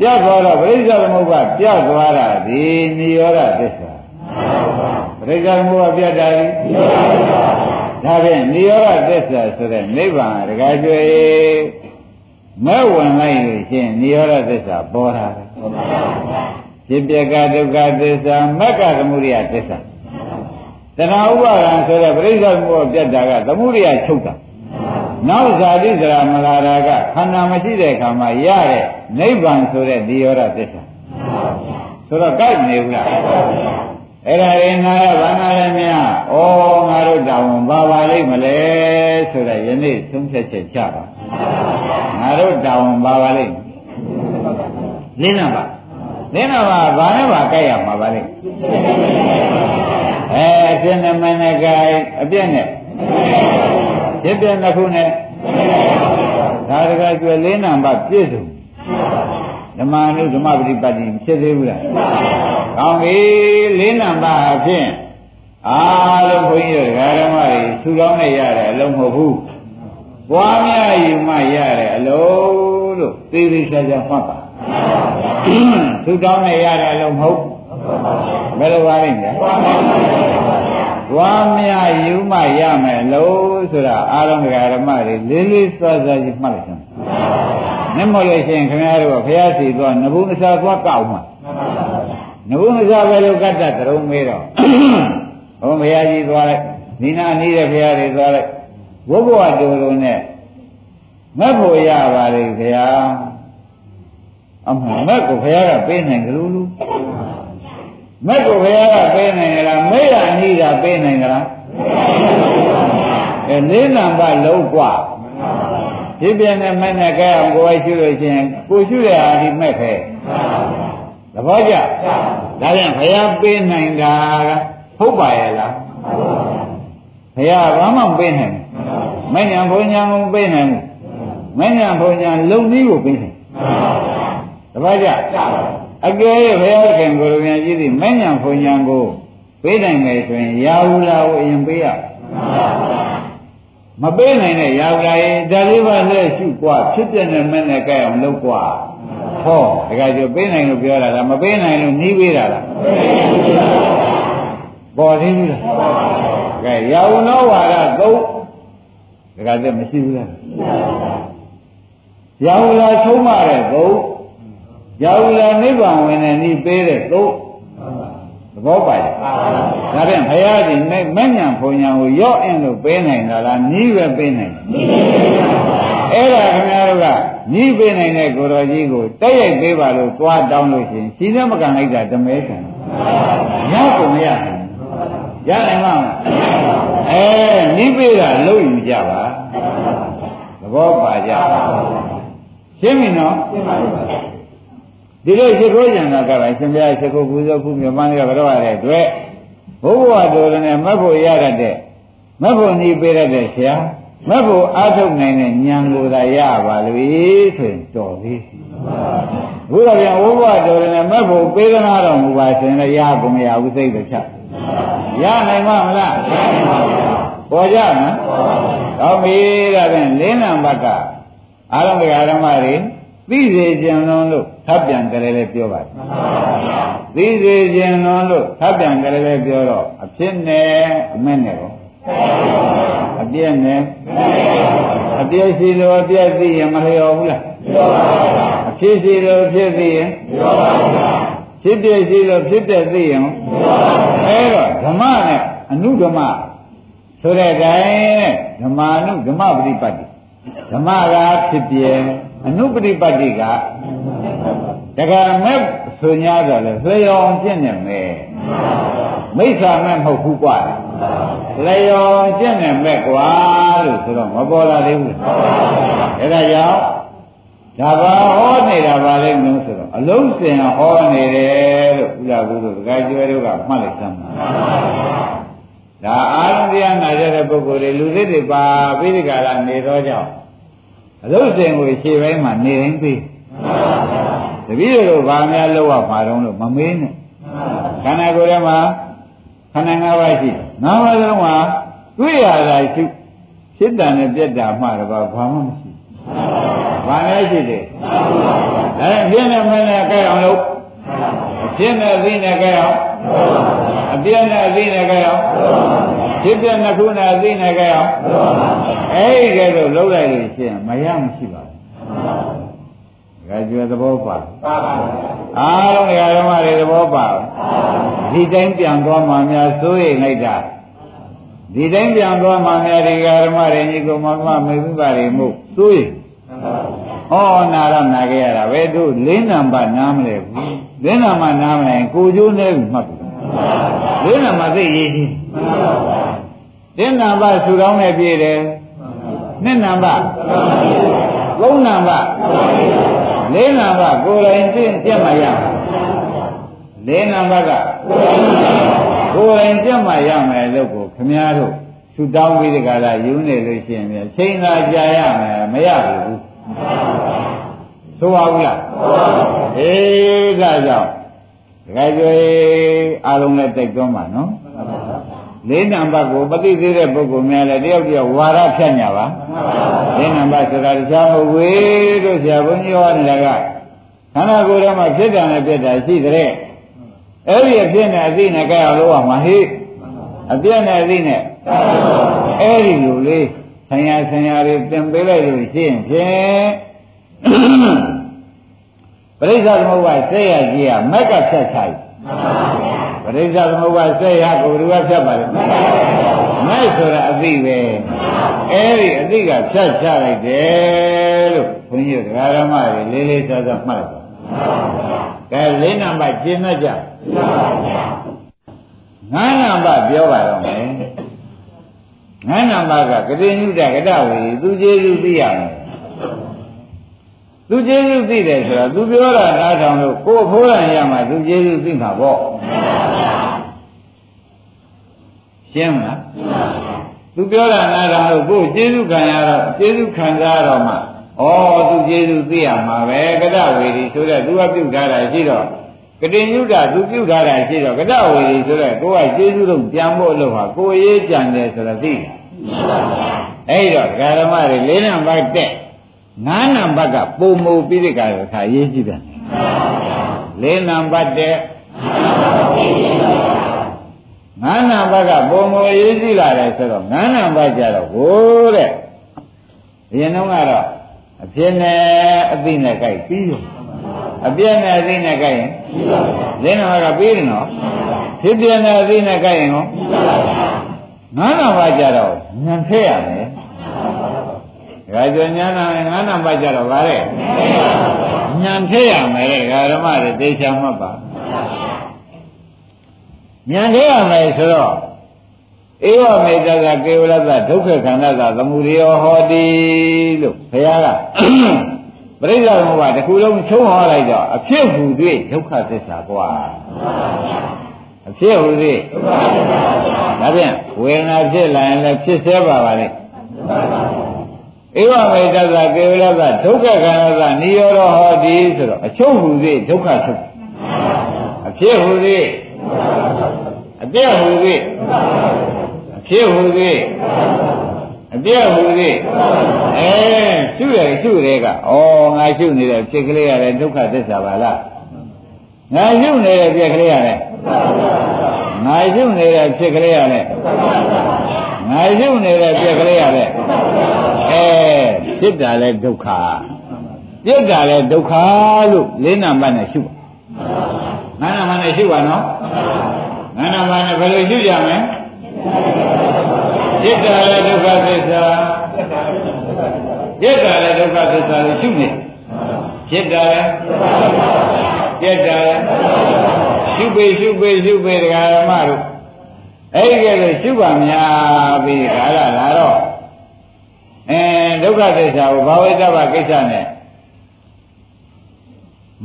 ပြတ်သွားတော့ပရိစ္ဆေသမုပ္ပါပြတ်သွားတာဒီနိရောဓသစ္စာပရိစ္ဆေသမုပ္ပါပြတ်တာဒီ ဒါဖြင့်နိရောဓသစ္စာဆိုတဲ့နိဗ္ဗာန်တကယ်ကျွေမဲ့ဝင်လိုက်လို့ရှိရင်နိရောဓသစ္စာပေါ်တာဖြစ်ပြကဒုက္ခသစ္စာမက္ကသမုဒိယသစ္စာတဏှာဥပါဒံဆိုတဲ့ပရိစ္ဆေသမုပ္ပါပြတ်တာကသမုဒိယချုပ်တာနောက်ဇာတိစရာမလာတာကခန္ဓာမရှိတဲ့အခါမှာရတဲ့နိဗ္ဗာန်ဆိုတဲ့နိရောဓသစ္စာဆိုတော့ကြိုက်နေဘူးလား အဲ့ဒါရင်နာရဘာနာရမြဩငါတို့တောင်းဘာပါလိမ့်မလဲဆိုတော့ယနေ့သုံးဖြတ်ချက်ကြပါငါတို့တောင်းဘာပါလိမ့်လင်းနာပါလင်းနာပါဘာနဲ့ပါကြိုက်ရမှာပါလိမ့်အဲအပြည့်နဲ့မနဲ့ကဲအပြည့်နဲ့ဖြစ်ပြနှစ်ခုနဲ့ဒါတကကျွယ်လေးနံပါတ်ပြည့်စုံဓမ္မနုဓမ္မပฏิပတ်တိဖြစ်သေးဘူးလား ကောင်းပြီလေးနံပါတ်အဖြစ်အားလုံးဘုန်းကြီးတို့ဓမ္မတွေထူကောင်းနဲ့ရတယ်အလုံးမဟုတ်ဘူးပွားများယူမှရတယ်အလုံးလို့သိသိချာချာမှတ်ပါထူကောင်းနဲ့ရတယ်အလုံးမဟုတ်ဘယ်လိုပါလိမ့်လဲပွားများယူမှရမယ်လို့ဆိုတာအားလုံးဓမ္မတွေလေးလေးစွာစွာကြီးမှတ်လိုက်စမ်းမျက်မှောက်လို့ရှိရင်ခင်ဗျားတို့ကဘုရားစီသွားနဘူးမစားသွားကောက်မှ နဘူးမစားပဲလို့ကတ္တသရုံးမေးတော့ဘုံဘုရားကြီးသွားလိုက်နိနာနီးတဲ့ဘုရားတွေသွားလိုက်ဝုဘဝတူတူနဲ့မက်ဖို့ရပါလေခင်ဗျာအမှန်မက်ကိုဘုရားကပေးနိုင်ကြလို့လို့မက်ကိုဘုရားကပေးနိုင်ကြလားမေးရနီးတာပေးနိုင်ကြလားအဲလေးနံပါတ်လုံးกว่าဖြစ်ပြနေမဲ့နဲ့ကြအောင်ကိုယ်ဝိုက်ရှိလို့ရှိရင်ကိုရှိတဲ့အာဒီမဲ့ပဲသ ဘောကျဒါပြန်ဘုရားပေးနိုင်တာကဟုတ်ပါရဲ့လားဘုရားဘာမှမပေးနိုင်ဘူးမဉ္ဇဉ်ဘုံညာကိုပေးနိုင်ဘူးမဉ္ဇဉ်ဘုံညာလုံနည်းကိုပေးနိုင်သဘောကျအကယ်၍ဘုရားခင်ကိုယ်တော်များကြီးသည်မဉ္ဇဉ်ဘုံညာကိုပေးနိုင်မယ်ဆိုရင်ရာဟုလာကိုအရင်ပေးရမပေးနိုင်တဲ့ရာဟုလာရင်ဒါလေးပါလက်ရှုกว่าဖြစ်တဲ့နဲ့မဲ့နဲ့ကြိုက်အောင်လုပ်กว่า ဟောဒါကြကျပေးနိုင်လို့ပြောတာလားမပေးနိုင်လို့နှီးပေးတာလားပေါ်သေးဘူးလားကဲရာဟုနောဝါဒသုံးဒါကြတဲ့မရှိဘူးလားရာဟုလာဆုံးမတဲ့သုံးရာဟုလာနိဗ္ဗာန်ဝင်တဲ့ဤပေးတဲ့သုံးသဘောပါရဲ့ဒါဖြင့်ဘုရားရှင်မညံဘုံညာကိုရော့အင်းလို့ပေးနိုင်တာလားနီးပဲပေးနိုင်အဲ့ဒါခင်ဗျားတို့က နီးပေးနိုင်တဲ့ကိုတော်ကြီးကိုတက်ရိုက်ပေးပါလို့သွားတောင်းလို့ရှိရင်ရှင်သမကံလိုက်တာတမဲခံရကုန်မရနိုင်ရနိုင်မှာအဲနီးပေးတာလုံးယူကြပါသဘောပါကြရှင်းပြီနော်ရှင်းပါပြီဒီလိုရှိခိုးကြံတာကလည်းရှင်ပြရှိခိုးပူဇော်ခုမြမန်းကဘရောရတဲ့အတွက်ဘုရားတော်လည်းမတ်ဖို့ရတတ်တဲ့မတ်ဖို့နေပေးရတဲ့ဆရာ မတ်ဖို့အားထုတ်နိုင်တဲ့ဉာဏ်ကိုသာရပါလို့ဆိုရင်တော်သေးဘုရားပြန်ဘုရားတော်လည်းမတ်ဖို့ပေးသနာတော်မူပါဆိုရင်လည်းရကုန်မရဘူးစိတ်တစ်ချက်ရနိုင်မှာမလားပေါ်ကြနော်ဟောပြီဒါဖြင့်လင်းနံဘက်ကအာရုံကဓမ္မတွေသိစေခြင်းလုံးလို့ထပ်ပြန်ကြလဲလဲပြောပါတယ်သိစေခြင်းလုံးလို့ထပ်ပြန်ကြလဲလဲပြောတော့အဖြစ်နဲ့အမဲ့နဲ့ရော အပြည့်နဲ့အပြည့်ရှိလို့အပြည့်သိရင်မလျော်ဘူးလားအဖြစ်ရှိလို့ဖြစ်သိရင်ဖြစ်ပြရှိလို့ဖြစ်ပြသိရင်အဲတော့ဓမ္မနဲ့အနုဓမ္မဆိုတဲ့တိုင်းဓမ္မာနုဓမ္မပฏิပတ်တိဓမ္မကဖြစ်ပြအနုပฏิပတ်တိကတကယ်မဲ့ဆို냐တော့လေသေရောင်ပြင့်နေမယ်မိစ္ဆာမဲ့မဟုတ်ဘူးကွာလေရော င်ပြင့်နေမဲ့ကွာလို့ဆိုတော့မပေါ်လာသေးဘူးအဲဒါကြောင့်ဒါပါဟောနေတာပါလေမလို့ဆိုတော့အလုံးစင်ဟောနေတယ်လို့ဥလာဘူးတို့ဒကာကျွဲတို့ကမှတ်လိုက်သမ်းပါဒါအာရုံတရားနာရတဲ့ပုဂ္ဂိုလ်တွေလူသစ်တွေပါပိဋကလာနေတော့ကြောင့်အလုံးစင်ကိုခြေပိုင်းမှာနေတိုင်းပြီးတပည့်တို့ဘာများလောက်ရမှာတော့လို့မမေးနဲ့ခန္ဓာကိုယ်ထဲမှာခန္ဓာ၅ပါးရှိ ၅ပါးလုံးမှာတွေ့ရတာရှိဖြစ်တာနဲ့ပြက်တာမှတော့ဘာမှမရှိဘာများရှိတယ်အဲပြင်းနဲ့မင်းနဲ့ကြိုက်အောင်လို့အဖြစ်နဲ့အသိနဲ့ကြိုက်အောင်အပြည့်နဲ့အသိနဲ့ကြိုက်အောင်ဖြစ်ပြနှစ်ခုနဲ့အသိနဲ့ကြိုက်အောင်အဲ့ဒီကဲတော့လုံးလိုက်လို့ရှိရင်မရမရှိပါဘူး ဒါကျွဲသဘောပါပါပါအားလုံးတရားဓမ္မတွေသဘောပါဒီတိုင်းပြန်သွားမှများစိုးရိမ်လိုက်တာဒီတိုင်းပြန်သွားမှများဒီဓမ္မတွေညီကောင်မမမေဘူးပါတွေမို့စိုးရိမ်ဟောနာရနာခဲ့ရတာပဲတို့လေးနံပါတ်နားမလဲဘူးလေးနံပါတ်နားမလဲကိုကျိုးနေပြီမှတ်ပြီလေးနံပါတ်သိရေးကြီးလေးနံပါတ်ဆူတောင်းနဲ့ပြည့်တယ်နှစ်နံပါတ်သုံးနံပါတ် လေးနံပါတ်ကိုယ်တိုင်သိပြတ်မှရလေးနံပါတ်ကကိုကိုယ်တိုင်ကြက်မှရမယ်လို့ကိုခမည်းတော်သူတောင်းပြီးဒီကလာယူနေလို့ရှိရင်ပြန်ချိန်သာကြာရမယ်မရဘူးဆိုပါဘူးလားအေးဒါကြောင့်ဒကာကျွေးအားလုံးနဲ့တိုက်တွန်းပါနော် လေးနံပါတ်ကိုပฏิသေးတဲ့ပုဂ္ဂိုလ်များလည်းတယောက်တယောက်ဝါရဖြတ်ညာပါလေးနံပါတ်ဆိုတာတရားမဟုတ်ဝေးလို့ဆရာဘုန်းကြီးဟောနေတာကခန္ဓာကိုယ်ထဲမှာဖြစ်တာနဲ့ပြက်တာရှိတဲ့အဲ့ဒီအဖြစ်နဲ့အသိနဲ့ကြရလို့ကမဟိအပြည့်နဲ့အသိနဲ့အဲ့ဒီလိုလေးဆံရဆံရတွေသင်ပေးလိုက်လို့ရှိရင်ဖြင့်ပရိစ္ဆသမုပ္ပါဆက်ရကြီးကမက်ကဖြတ်ချလိုက်ပ ရိစ္ဆသမုပ္ပါဆက်ရကိုဘယ်သူကဖြတ်ပါလဲမက်ဆိုတာအသိပဲအဲ့ဒီအသိကဖြတ်ချလိုက်တယ်လို့ဘုန်းကြီးတရားဓမ္မတွေလေးလေးစားစားမှတ်လိုက်ပါကဲလေးနံပါတ်ကျင့်တတ်ကြငါးနံပါတ်ပြောပါတော့မယ်ငါးနံပါတ်ကကတိညုတကတဝေသူကျေစုသိရမယ် သူကျေးဇူးသိတယ်ဆိုတာသူပြောတာနားထောင်လို့ကိုယ်ဖိုးရရမှာသူကျေးဇူးသိမှာပေါ့ရှင်းမလားသူပြောတာနားထောင်လို့ကိုယ်ကျေးဇူးခံရတော့ကျေးဇူးခံစားရတော့မှဩသူကျေးဇူးသိရမှာပဲကတဝေဒီဆိုတဲ့သူကပြုတ်ထားတာရှိတော့ကတိညုတာသူပြုတ်ထားတာရှိတော့ကတဝေဒီဆိုတဲ့ကိုယ်ကကျေးဇူးတော့ပြန်ဖို့လို့ဟာကိုယ်ရေးကြံတယ်ဆိုတော့သိတယ်အဲ့တော့ဓမ္မတွေလေးနံပါတ်တက် ငါးနံပါတ်ကပုံမူပြီးတဲ့ကရခါရေးကြည့်တယ်လေးနံပါတ်တဲ့ငါးနံပါတ်ကပုံမူရေးကြည့်လာတယ်ဆိုတော့ငါးနံပါတ်ကြတော့ဟိုးတဲ့ဘယ်နှုံးကတော့အဖြစ်နဲ့အသိနဲ့ကြိုက်ပြီးရောအပြည့်နဲ့အသိနဲ့ကြိုက်ရင်လေးနံပါတ်ကပြီးတယ်နော်ဖြစ်ပြနဲ့အသိနဲ့ကြိုက်ရင်ရောငါးနံပါတ်ကြတော့ညံဖဲ့ရမယ် ဒါကြောင့်ညာနာငါးနံပါတ်ကြတော့ဗါတဲ့ညံထည့်ရမယ်တဲ့ဓမ္မတွေသိချာမှတ်ပါညံထည့်ရမယ်ဆိုတော့ဧဝမေတ္တကကေဝလသဒုက္ခခန္ဓာသသမုဒယောဟောတိလို့ဘုရားကပရိစ္ဆေသမုပ္ပါတစ်ခုလုံးချုံးဟောလိုက်တော့အဖြစ်ဟူ၍ဒုက္ခသစ္စာကွာအဖြစ်ဟူ၍ဒါဖြင့်ဝေဒနာဖြစ်လာရင်လည်းဖြစ်သေးပါပါလေ ဧဝမေတ္တသကေဝလကဒုက္ခခန္ဓာသနိရောဓဟောတိဆိုတော့အချုပ်ဟူသေးဒုက္ခဆုအဖြစ်ဟူသေးအပြည့်ဟူသေးအဖြစ်ဟူသေးအပြည့်ဟူသေးအဲရှုရရှုတဲ့ကဩငါရှုနေတဲ့ဖြစ်ကလေးရတဲ့ဒုက္ခသစ္စာပါလားငါရှုနေတဲ့ဖြစ်ကလေးရတဲ့ငါရှုနေတဲ့ဖြစ်ကလေးရတဲ့ငါရှုနေတဲ့ဖြစ်ကလေးရတဲ့ အဲဖြစ်တာလဲဒုက္ခပြစ်တာလဲဒုက္ခလို့လေးနံပါတ်နဲ့ရှုပါငါးနံပါတ်နဲ့ရှုပါနော်ငါးနံပါတ်နဲ့ဘယ်လိုရှုကြမလဲပြစ်တာလဲဒုက္ခသစ္စာပြစ်တာလဲဒုက္ခသစ္စာလို့ရှုနေပြစ်တာလဲပြစ်တာလဲရှုပေရှုပေရှုပေတရားဓမ္မတို့အဲ့ဒီကဲလို့ရှုပါများပြီးခါလာလာတော့ အဲဒုက္ခသစ္စာကိုဘာဝေတ္တဗကိစ္စနဲ့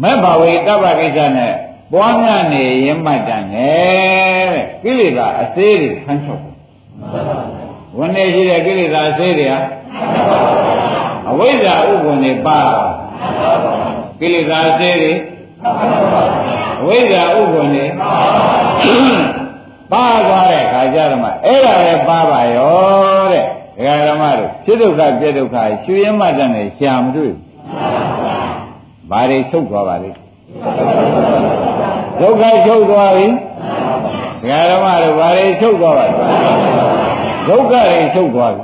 မဲ့ဘာဝေတ္တဗကိစ္စနဲ့ပွားများနေရင်မှတ်တန်တယ်တဲ့ကိလေသာအသေးတွေဆန်းချုပ်ဝန်နေရှိတဲ့ကိလေသာအသေးတွေဟာအဝိဇ္ဇာဥပ္ပန်တွေပါတော့ကိလေသာအသေးတွေအဝိဇ္ဇာဥပ္ပန်တွေပါသွားတဲ့ခါကျတော့မှအဲ့ဒါလည်းပါပါရောတဲ့ ဒကာဓမ္မတို့ဖြစ်ဒုက္ခပြည့်ဒုက္ခရှုရင်းမှတတ်နေရှာမတွေ့ဘူးဘာတွေချုပ်သွားပါလိမ့်ဒုက္ခချုပ်သွားပြီဒကာဓမ္မတို့ဘာတွေချုပ်သွားပါလဲဒုက္ခတွေချုပ်သွားပြီ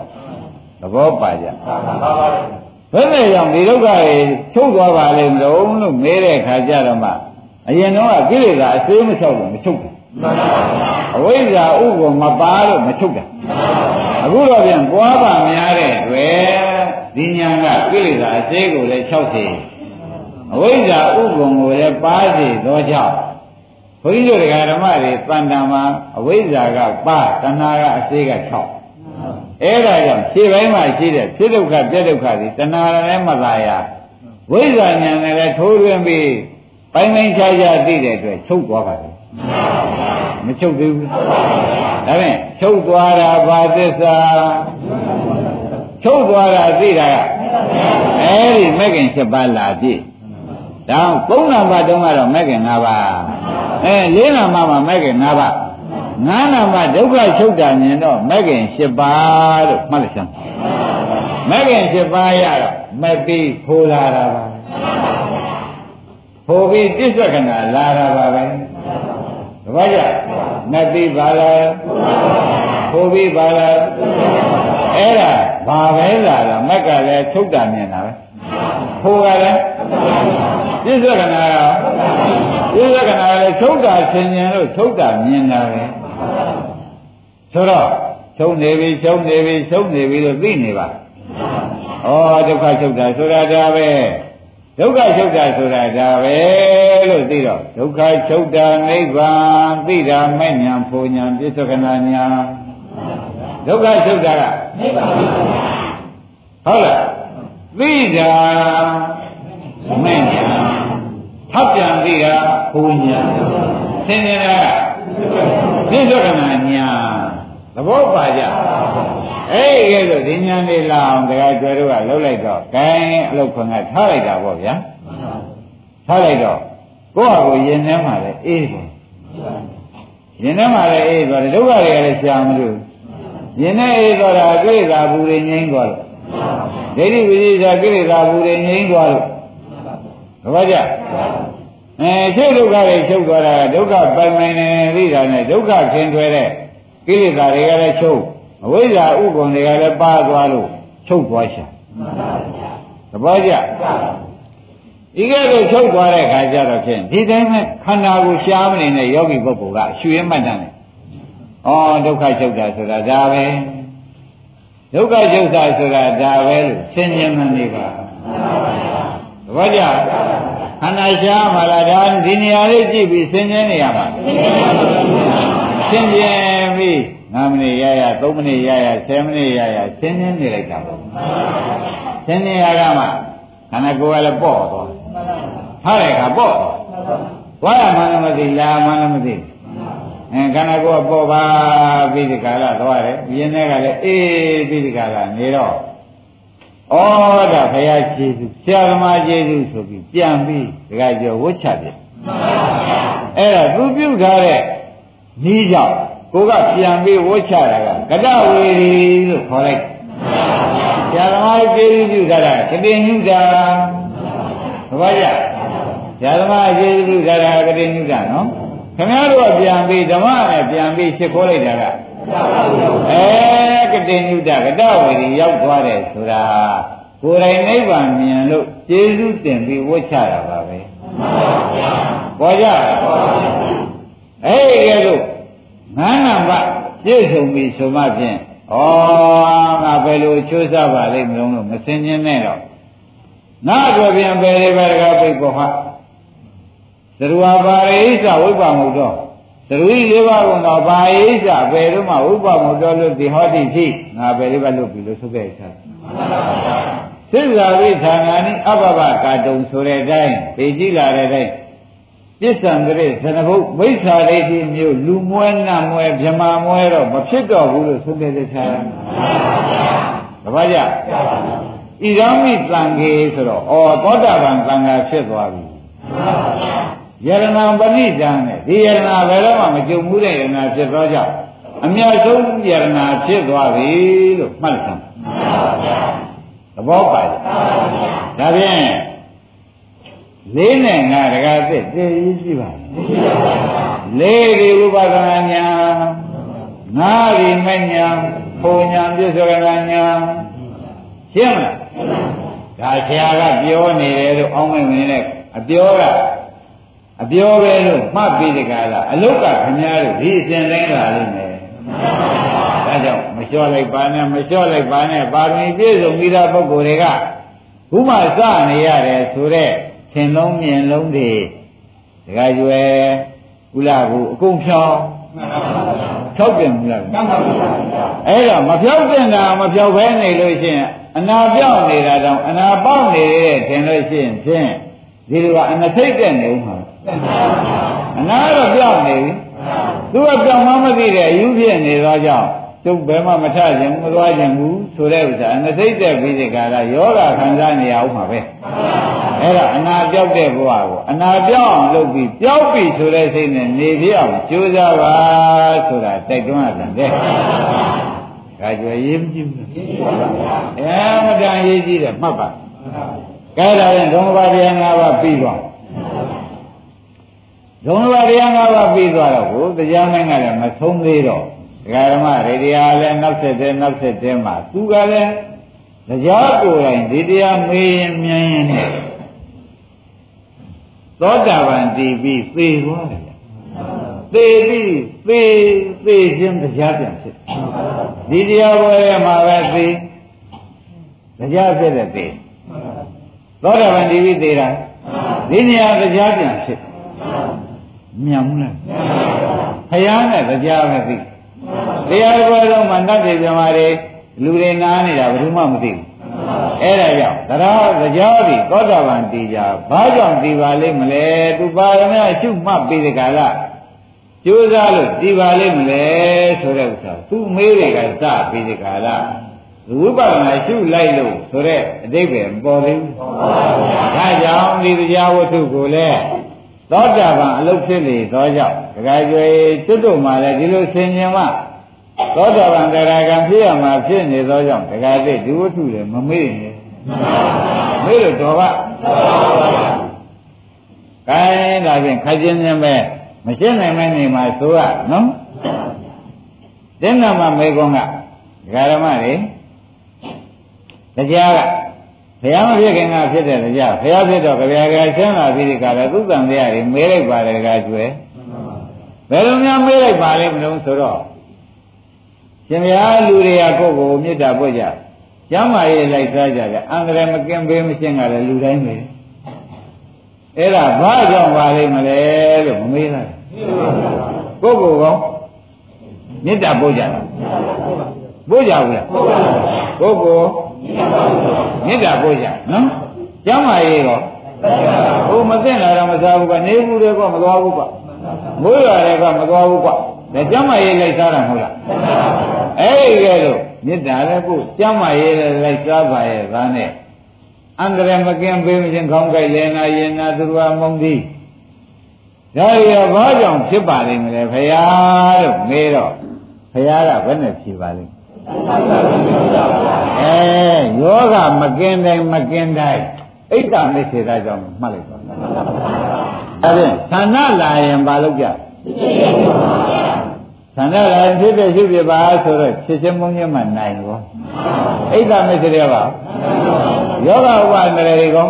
သဘောပါကြဘယ်နဲ့ကြောင့်ဒီဒုက္ခတွေချုပ်သွားပါလိမ့်မလို့လို့မေးတဲ့ခါကျတော့မှအရင်တော့ကိလေသာအသေးမချုပ်ဘူးမချုပ်ဘူးအဝိဇ္ဇာဥပ္ပမပါလို့မချုပ်တာ အခုတော့ပြန်ပွားပါများတဲ့တွေ့ဒီညာကကိလေသာအသေးကိုလည်း60အဝိဇ္ဇာဥပ္ပံကိုလည်းပါစေသောကြောင့်ဘုန်းကြီးတို့ဓမ္မတွေတန်တံမှာအဝိဇ္ဇာကပါတဏှာကအသေးက6အဲ့ဒါကြောင့်ခြေပိုင်းမှာရှိတဲ့ဖြစ်ဒုက္ခပြက်ဒုက္ခတွေတဏှာလည်းမသာရဝိဇ္ဇာဉာဏ်နဲ့လည်းထိုးထွင်းပြီးပိုင်းပိုင်းခြားခြားသိတဲ့အတွက်ချုပ်သွားပါလေ မချုပ်သေးဘူးဒါဖြင့်ချုပ်သွားတာဘာသစ္စာချုပ်သွားတာသိတာကအဲဒီမဲ့ခင်7ပါးလာပြည့်ဒါသုံးနာပါတုန်းကတော့မဲ့ခင်5ပါးအဲလေးနာမှမှမဲ့ခင်5ပါးငါးနာမှဒုက္ခချုပ်တာမြင်တော့မဲ့ခင်7ပါးလို့မှတ်လိုက်စမ်းမဲ့ခင်7ပါးရတော့မပြီးဖိုးလာတာပါဖိုးပြီးပြစ္ဆကနာလာတာပါပဲ တပည့်ကြမပြီးပါလားဖိုးပြီးပါလားအဲ့ဒါဘာပဲလာတာမက်ကလည်းထုတ်တာမြင်တာပဲဖိုးကလည်းပြစ္ဆကနာရောပြစ္ဆကနာလည်းထုတ်တာဆင်ញင်လို့ထုတ်တာမြင်တာပဲဆိုတော့ချုပ်နေပြီချုပ်နေပြီချုပ်နေပြီလို့သိနေပါဩဒုက္ခချုပ်တာဆိုတာဒါပဲ ဒုက္ခချုပ်တာဆိုတာဒါပဲလို့သိတော့ဒုက္ခချုပ်တာနိဗ္ဗာန်သိတာမဲ့ညာဖို့ညာပြစ္ဆကနာညာဒုက္ခချုပ်တာကနိဗ္ဗာန်ဟုတ်လားသိတာမဲ့ညာထပ်ပြန်သိတာဖို့ညာသင်နေတာကပြစ္ဆကနာညာသဘောပါကြ အဲ့ဒီကဲဆိုဒီညာလေးလာအောင်တရားကျွဲတို့ကလှုပ်လိုက်တော့ဂိုင်းအလုတ်ခွန်ကထားလိုက်တာပေါ့ဗျာထားလိုက်တော့ကိုယ့်ဟာကိုရင်ထဲမှာလည်းအေးတယ်ရင်ထဲမှာလည်းအေးသွားတယ်ဒုက္ခတွေကလည်းရှားမလို့ရင်ထဲအေးသွားတာကိလေသာဘူးတွေငြိမ်းသွားလို့ဒိဋ္ဌိဝိသေသာကိလေသာဘူးတွေငြိမ်းသွားလို့သဘောကျအဲချုပ်ဒုက္ခတွေချုပ်သွားတာဒုက္ခပိုင်ပိုင်နေသိတာနဲ့ဒုက္ခခင်ထွဲတဲ့ကိလေသာတွေကလည်းချုပ် အဝိဇ္ဇာဥက္ကုံတွေကလည်းပါသွားလို့ချုပ်သွားရှာသဘောကျဒီကဲတော့ချုပ်သွားတဲ့ခါကျတော့ဖြင့်ဒီတိုင်းနဲ့ခန္ဓာကိုရှားမနေတဲ့ယောဂီပုဂ္ဂိုလ်ကရွှေမှတ်တယ်ဩဒုက္ခချုပ်တာဆိုတာဒါပဲဒုက္ခချုပ်တာဆိုတာဒါပဲလို့ဆင်ញင်မှန်နေပါသဘောကျခန္ဓာရှားမှာလားဒါဒီနေရာလေးကြည့်ပြီးဆင်ញင်နေရမှာဆင်ញင်ပြီး 9မိနစ်ရရ3မိနစ်ရရ10မိနစ်ရရဆင်းနေနေလိုက်တာပေါ့ဆင်းနေရကမှခန္ဓာကိုယ်ကလည်းပေါ့သွားထားတဲ့အခါပေါ့သွားရမှလည်းမသိလာမှလည်းမသိအဲခန္ဓာကိုယ်ကပေါ့ပါပြီးဒီကာလသွားတယ်ယင်းတဲ့ကလည်းအေးပြီးဒီကာလနေတော့ဩဒါဘုရားကျေးဇူးဆရာသမားကျေးဇူးဆိုပြီးပြန်ပြီးဒကာကျော်ဝှချတယ်အဲ့ဒါသူပြုထားတဲ့ဤကြောင့် ကိုကပြန်ပြီးဝှချတာကကတဝေရီလို့ခေါ်လိုက်ဆရာသမားကျေးဇူးပြုထားတာကတိညုတာသဘောကျဆရာသမားကျေးဇူးပြုထားတာကတိညုတာနော်ခင်ဗျားတို့ကပြန်ပြီးဓမ္မနဲ့ပြန်ပြီးရှ िख ိုးလိုက်တာကအဲကတိညုတာကတဝေရီရောက်သွားတယ်ဆိုတာကိုယ်တိုင်နိဗ္ဗာန်မြင်လို့ကျေးဇူးတင်ပြီးဝှချတာပါပဲပေါ်ကြအဲ့ဒီကဲလို့ ငါးနံပါတ်ပြည့်စုံပြီဆိုမှဖြင့်ဩငါဘယ်လိုချိုးစားပါလိမ့်မလို့မစင်ခြင်းနဲ့တော့ငါအတွက်ပြန်ပဲလေးပဲတကားပိတ်ပေါ်ဟာသရဝပါရိစ္ဆဝိပ္ပမုတ်တော့သရဝိလေးပါးကတော့ပါရိစ္ဆဘယ်တော့မှဝိပ္ပမုတ်တော့လို့ဒီဟောတိရှိငါဘယ်လေးပါလို့ပြီလို့ဆိုခဲ့ချာသစ္စာဝိသံဃာနိအဘဘကာတုံဆိုတဲ့အတိုင်းသိကြည့်လာတဲ့အတိုင်း ပစ္စံတရေသနဘုတ်မိစ္ဆာဒိဋ္ဌိမျိုးလူမွဲနတ်မွဲဗြမာမွဲတော့မဖြစ်တော့ဘူးလို့ဆိုခဲ့တဲ့ခြားတပည့်ကြဣရမိတံခေဆိုတော့ဩသောတာပန်သံဃာဖြစ်သွားပြီယရဏပဏိတံနဲ့ဒီယရဏဘယ်တော့မှမကြုံဘူးတဲ့ယရဏဖြစ်သောကြောင့်အမြတ်ဆုံးယရဏဖြစ်သွားပြီလို့မှတ်လိုက်သဘောပါဒါဖြင့် လေးနဲ့ငါတကားသစ်တည်ရည်ရှိပါလေးဒီဥပဒနာညာငါဒီမညာပုံညာပြစ္ဆောကညာရှင်းမလားဒါဆရာကပြောနေတယ်လို့အောင်းမိတ်ဝင်နဲ့အပြောကအပြောပဲလို့မှတ်ပြီးတကားလားအလုတ်ကခင်ဗျားတို့ဒီအစဉ်တိုင်းလာလိမ့်မယ်ဒါကြောင့်မလျှော့လိုက်ပါနဲ့မလျှော့လိုက်ပါနဲ့ပါရမီပြည့်စုံပြီးသားပုဂ္ဂိုလ်တွေကဘုမစနေရတယ်ဆိုတော့ သင်လုံးမြင်လုံးတွေဒကာကျွယ်ကုလကူအကုန်ဖြောင်းဖြောက်ပြန်ဘူးလားအဲ့တော့မဖြောက်ပြန်တာမဖြောက်ဘဲနေလို့ရှိရင်အနာပြောက်နေတာတောင်အနာပေါက်နေတဲ့ထင်လို့ရှိရင်ဖြင့်ဒီလိုကအနာထိတ်တဲ့နေဦးမှာအနာတော့ပြောင်းနေပြီသူကပြောင်းမှမသိတဲ့အယူဖြစ်နေသောကြောင့် သူဘယ်မှမထခြင်းမသွားခြင်းဘူးဆိုတဲ့ဥစ္စာငစိတ်တဲ့ပြီးဒီကလာယောဂခံစားနေရအောင်ပါပဲအဲ့ဒါအနာပြောက်တဲ့ဘဝကိုအနာပြောက်အောင်လုပ်ပြီးပြောက်ပြီဆိုတဲ့စိတ်နဲ့နေပြအောင်ကြိုးစားပါဆိုတာတိုက်တွန်းရတယ်တဲ့ဒါကြွယ်ရေးမကြည့်ဘူးအဲမတန်ရေးကြည့်တယ်မှတ်ပါကဲဒါရင်ဒုံဘာတရား၅ပါးပြီးသွားဒုံဘာတရား၅ပါးပြီးသွားတော့ကိုတရားမင်းကလည်းမဆုံးသေးတော့ဒကာ ဓမ္မရေတရားလည်းနောက်ဆက်တဲ့နောက်ဆက်တဲ့မှာသူကလည်းတရားကိုယ်တိုင်ဒီတရားမေးရင်မြင်ရင်နဲ့သောတာပန်တည်ပြီးသေသွားတယ်သေပြီးသေသေခြင်းတရားပြန်ဖြစ်ဒီတရားပွဲမှာပဲသေတရားဖြစ်တဲ့သေသောတာပန်တည်ပြီးသေတာဒီနေရာတရားပြန်ဖြစ်မြန်ဘူးလားဘုရားနဲ့တရားပဲသိ တရားပွဲတော့မှတတ်တယ်ဇမားတွေလူတွေနားနေတာဘယ်သူမှမသိဘူးအဲ့ဒါကြောင့်တရားတရားဒီသောတာပန်တည်ကြဘာကြောင့်တည်ပါလိမ့်မလဲသူပါရမရှုမှတ်ပြီးဒီကလာကြိုးစားလို့တည်ပါလိမ့်မလဲဆိုတဲ့ဥစ္စာသူမေးတွေကစပြီးဒီကလာဝိပဿနာရှုလိုက်လို့ဆိုတဲ့အတိပ္ပယ်မပေါ်သေးဘူး။ဒါကြောင့်ဒီတရားဝတ္ထုကိုလည်း သောတာပန်အလုတ်ဖြစ်လေသောကြောင့်ဒကာကျွေကျွတ်တို့မှလည်းဒီလိုဆင်ញင်မှသောတာပန်တရားကံဖြစ်ရမှာဖြစ်နေသောကြောင့်ဒကာသိဒီဝတ္ထုလည်းမမေ့နဲ့။မေ့လို့တော်ပါ။ကဲဒါဖြင့်ခက်ချင်းချင်းပဲမရှင်းနိုင်မနေမှာဆိုရနော်။တင်းနာမမေကွန်ကဒကာရမတွေတရားက ဘုရားမဖြစ်ခင်ကဖြစ်တဲ့တရားဘုရားဖြစ်တော့ကြပြာကဆင်းလာပြီးဒီကရသုတံတရားတွေမေးလိုက်ပါတယ်ကကျွဲဘယ်လိုများမေးလိုက်ပါလဲမလို့ဆိုတော့ရှင်ဘုရားလူတွေကကိုယ့်ကိုမေတ္တာပွက်ကြကျမ်းမာရေးလိုက်စားကြတယ်အန္တရာယ်မကင်းဘေးမရှင်းကြတယ်လူတိုင်းပဲအဲ့ဒါဘာကြောင့်ပါလိမ့်မလဲလို့မမေးလိုက်ကိုယ့်ကိုယ်ကောမေတ္တာပွက်ကြတယ်ပွက်ကြဘူးလားကိုယ့်ကို မေတ္တာပို့ကြနော်ကျမ်းမာရေးတော့ဟိုမသိလာတော့မစားဘူးကနေဘူးတွေကမသွားဘူးကွမိုးရွာတွေကမသွားဘူးကွဒါကျမ်းမာရေးလိုက်စားတာမဟုတ်လားအဲ့ဒီကဲလို့မေတ္တာလည်းကိုကျမ်းမာရေးလည်းလိုက်စားပါရဲ့ဒါနဲ့အန္တရာယ်မကင်းပေးမချင်းခေါင်းကိုက်လဲနာရင်နာသူတော်မုံသည်ဒါရီဘာကြောင့်ဖြစ်ပါလိမ့်မလဲဖရာလို့မေးတော့ဖရာကဘယ်နဲ့ဖြေပါလိမ့် အဲယောဂမကင်းတိုင်းမကင်းတိုင်းအိတ်တမိစေတာကြောင့်မှတ်လိုက်ပါအဲ့ဒါဌာနလာရင်ဘာလုပ်ကြဌာနလာရင်ဖြစ်ဖြစ်ရှိဖြစ်ပါဆိုတော့ဖြစ်ချင်းမုန်းချင်းမှနိုင်ရောအိတ်တမိစေရပါယောဂဥပဒရေတွေကော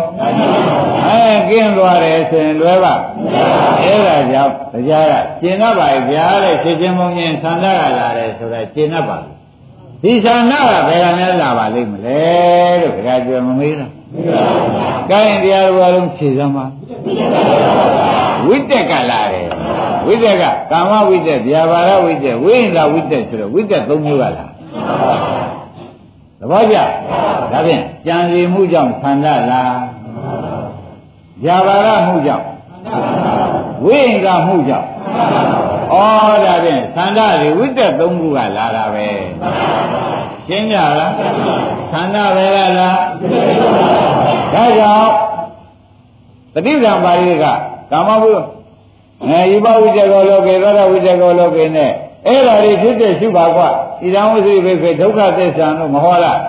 အဲကင်းသွားတယ်ဆိုရင်လွယ်ပါအဲ့ဒါကြောင့်တရားကကျင့်တတ်ပါရဲ့ဗျာတဲ့ဖြစ်ချင်းမုန်းချင်းဌာနကလာတယ်ဆိုတော့ကျင့်တတ်ပါ ဒီဌာနကဘယ်ကများလာပါလိမ့်မလဲလို့ခါကြွယ်မမေးတော့။ကိုင်းတရားတော်လုံးဖြေစမ်းပါ။ဝိတက်ကလာတယ်။ဝိတက်ကကာမဝိတက်၊ဗျာပါဒဝိတက်၊ဝိညာဝိတက်ဆိုတော့ဝိတက်၃မျိုးကလာ။သဘောကျ။ဒါဖြင့်ကြံစီမှုကြောင့်ဆန္ဒလား။ဗျာပါဒမှုကြောင့်ဝိညာမှုကြောင့် ဩဒါဖြင့်သန္တာတွေဝိတက်သုံးခုကလာတာပဲရှင်းကြလားသန္တာပဲလားဒါကြောင့်တတိယပါဠိကကာမဘုအဲဤဘဝိတ္တကောလောကေသောတာဝိတ္တကောလောကေနဲ့အဲ့ဒါတွေဖြစ်တဲ့ရှုပါကွာ ဣဒံဝိသိဘေခေဒုက္ခသစ္စာလို့မဟောလား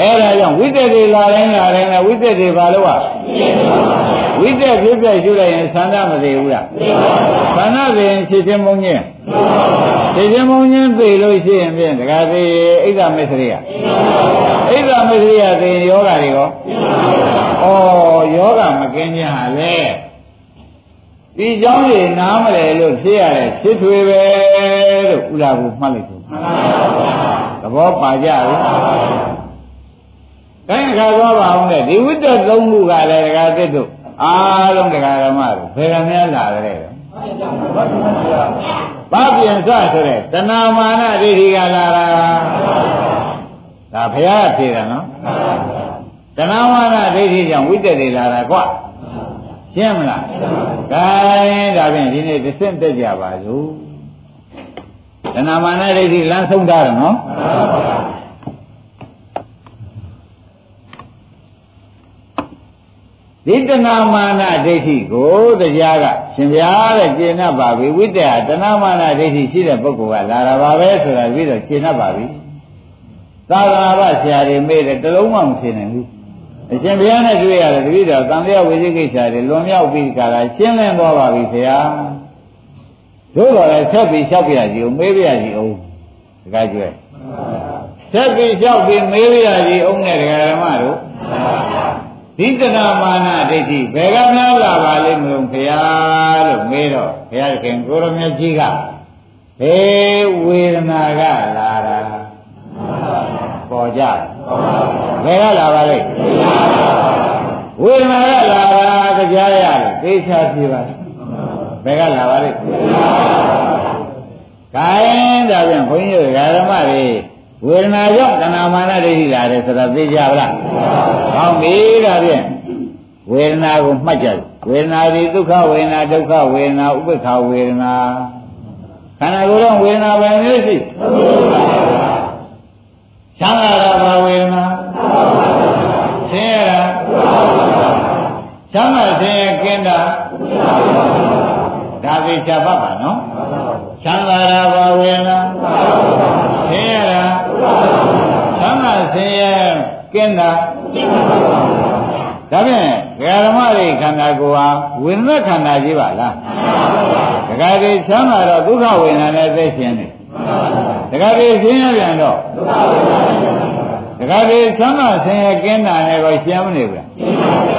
အဲ့ဒါကြောင့်ဝိတ္တတွေလာတိုင်းလာတိုင်းဝိတ္တတွေဘာလို့อ่ะဝိတ္တဖြစ်ပြရှုလိုက်ရင်သန္တာမသေးဘူးလားသန္တာသေးရင်ဖြစ်ချင်းမုံချင်းဖြစ်ချင်းမုံချင်းသိလို့ရှိရင်ဖြင့်တခါသေးအိဒ္ဓမစ္စရိယအိဒ္ဓမစ္စရိယသိရင်ယောဂတွေရောဩယောဂမကင်းခြင်းဟာလေဒီเจ้าတွေနားမလဲလို့ဖြစ်ရတယ်ဖြစ်ထွေပဲလို့ဥလာဘူးမှတ်လိုက် တယ်သဘောပါကြပြီတိုင်းခါသွားပါအောင်လေဒီဝိတ္တသုံးခုကလည်းတခါသစ်တို့အားလုံးတရားဓမ္မတွေဘယ်ကများလာကြလဲဘာပြန်စဆိုတဲ့တဏမာနဒိဋ္ဌိကလာတာဒါဘုရားဖြေတာနော်တဏမာနဒိဋ္ဌိကြောင့်ဝိတ္တတွေလာတာကွရှင်းမလားကဲဒါဖြင့်ဒီနေ့တစ်ဆင့်တက်ကြပါစို့ တဏမာနဒိဋ္ဌိလမ်းဆုံးတာနော်ဒီတဏမာနဒိဋ္ဌိကိုတရားကရှင်ဗျာတဲ့ကျင့်납ပါပြီဝိတ္တဟာတဏမာနဒိဋ္ဌိရှိတဲ့ပုဂ္ဂိုလ်ကလာတာပါပဲဆိုတာပြီးတော့ကျင့်납ပါပြီသာသနာ့ဆရာတွေမေးတယ်တလုံးမှမရှင်းနိုင်ဘူးအရှင်ဘုရားနဲ့တွေ့ရတယ်တပည့်တော်သံဃာဝိသိကိစ္စတွေလွန်မြောက်ပြီးကြတာရှင်းလင်းသွားပါပြီဆရာ တို့တော်လည်းဆက်ပြီးလျှောက်ပြရစီအောင်မေးပြရစီအောင်တခါကျွဲဆက်ပြီးလျှောက်ပြီးမေးပြရစီအောင်နဲ့ဒကာဓမ္မတို့ဒီတဏမာနဒိဋ္ဌိဘယ်ကများလာပါလိမ့်မလို့ခင်ဗျာလို့မေးတော့ဘုရားခင်ကိုရမြတ်ကြီးကဟေးဝေဒနာကလာတာပေါ်ကြဘယ်ကလာပါလိမ့်ဝေဒနာကလာတာကြားရတယ်သိချာပြပါ ဘယ်ကလာပါလိမ့်ခိုင်းဒါပြန်ဘုန်းကြီးတို့ဓမ္မတွေဝေဒနာကြောင့်တဏမာနဒိဋ္ဌိလာတယ်ဆိုတာသိကြပါလားကောင်းပြီဒါဖြင့်ဝေဒနာကိုမှတ်ကြတယ်ဝေဒနာဒီဒုက္ခဝေဒနာဒုက္ခဝေဒနာဥပ္ပခဝေဒနာခန္ဓာကိုယ်တော့ဝေဒနာပဲမျိုးရှိချမ်းသာတာဘာဝေဒနာဆင်းရဲတာချမ်းသာဆင်းရဲကင်းတာ ဒါသိချပါပါနော်ချမ်းသာတာဘာဝေဒနာဆင်းရဲတာချမ်းသာဆင်းရဲကင်းတာဒါဖြင့်ဓမ္မတွေခန္ဓာကိုယ်ဟာဝိညာဉ်ခန္ဓာကြီးပါလားဒကာတွေချမ်းသာတော့ဒုက္ခဝေဒနာနဲ့သိရှင်နေဒကာတွေရှင်းရပြန်တော့ဒကာတွေချမ်းသာဆင်းရဲကင်းတာနဲ့ကိုရှင်းမနေဘူးလား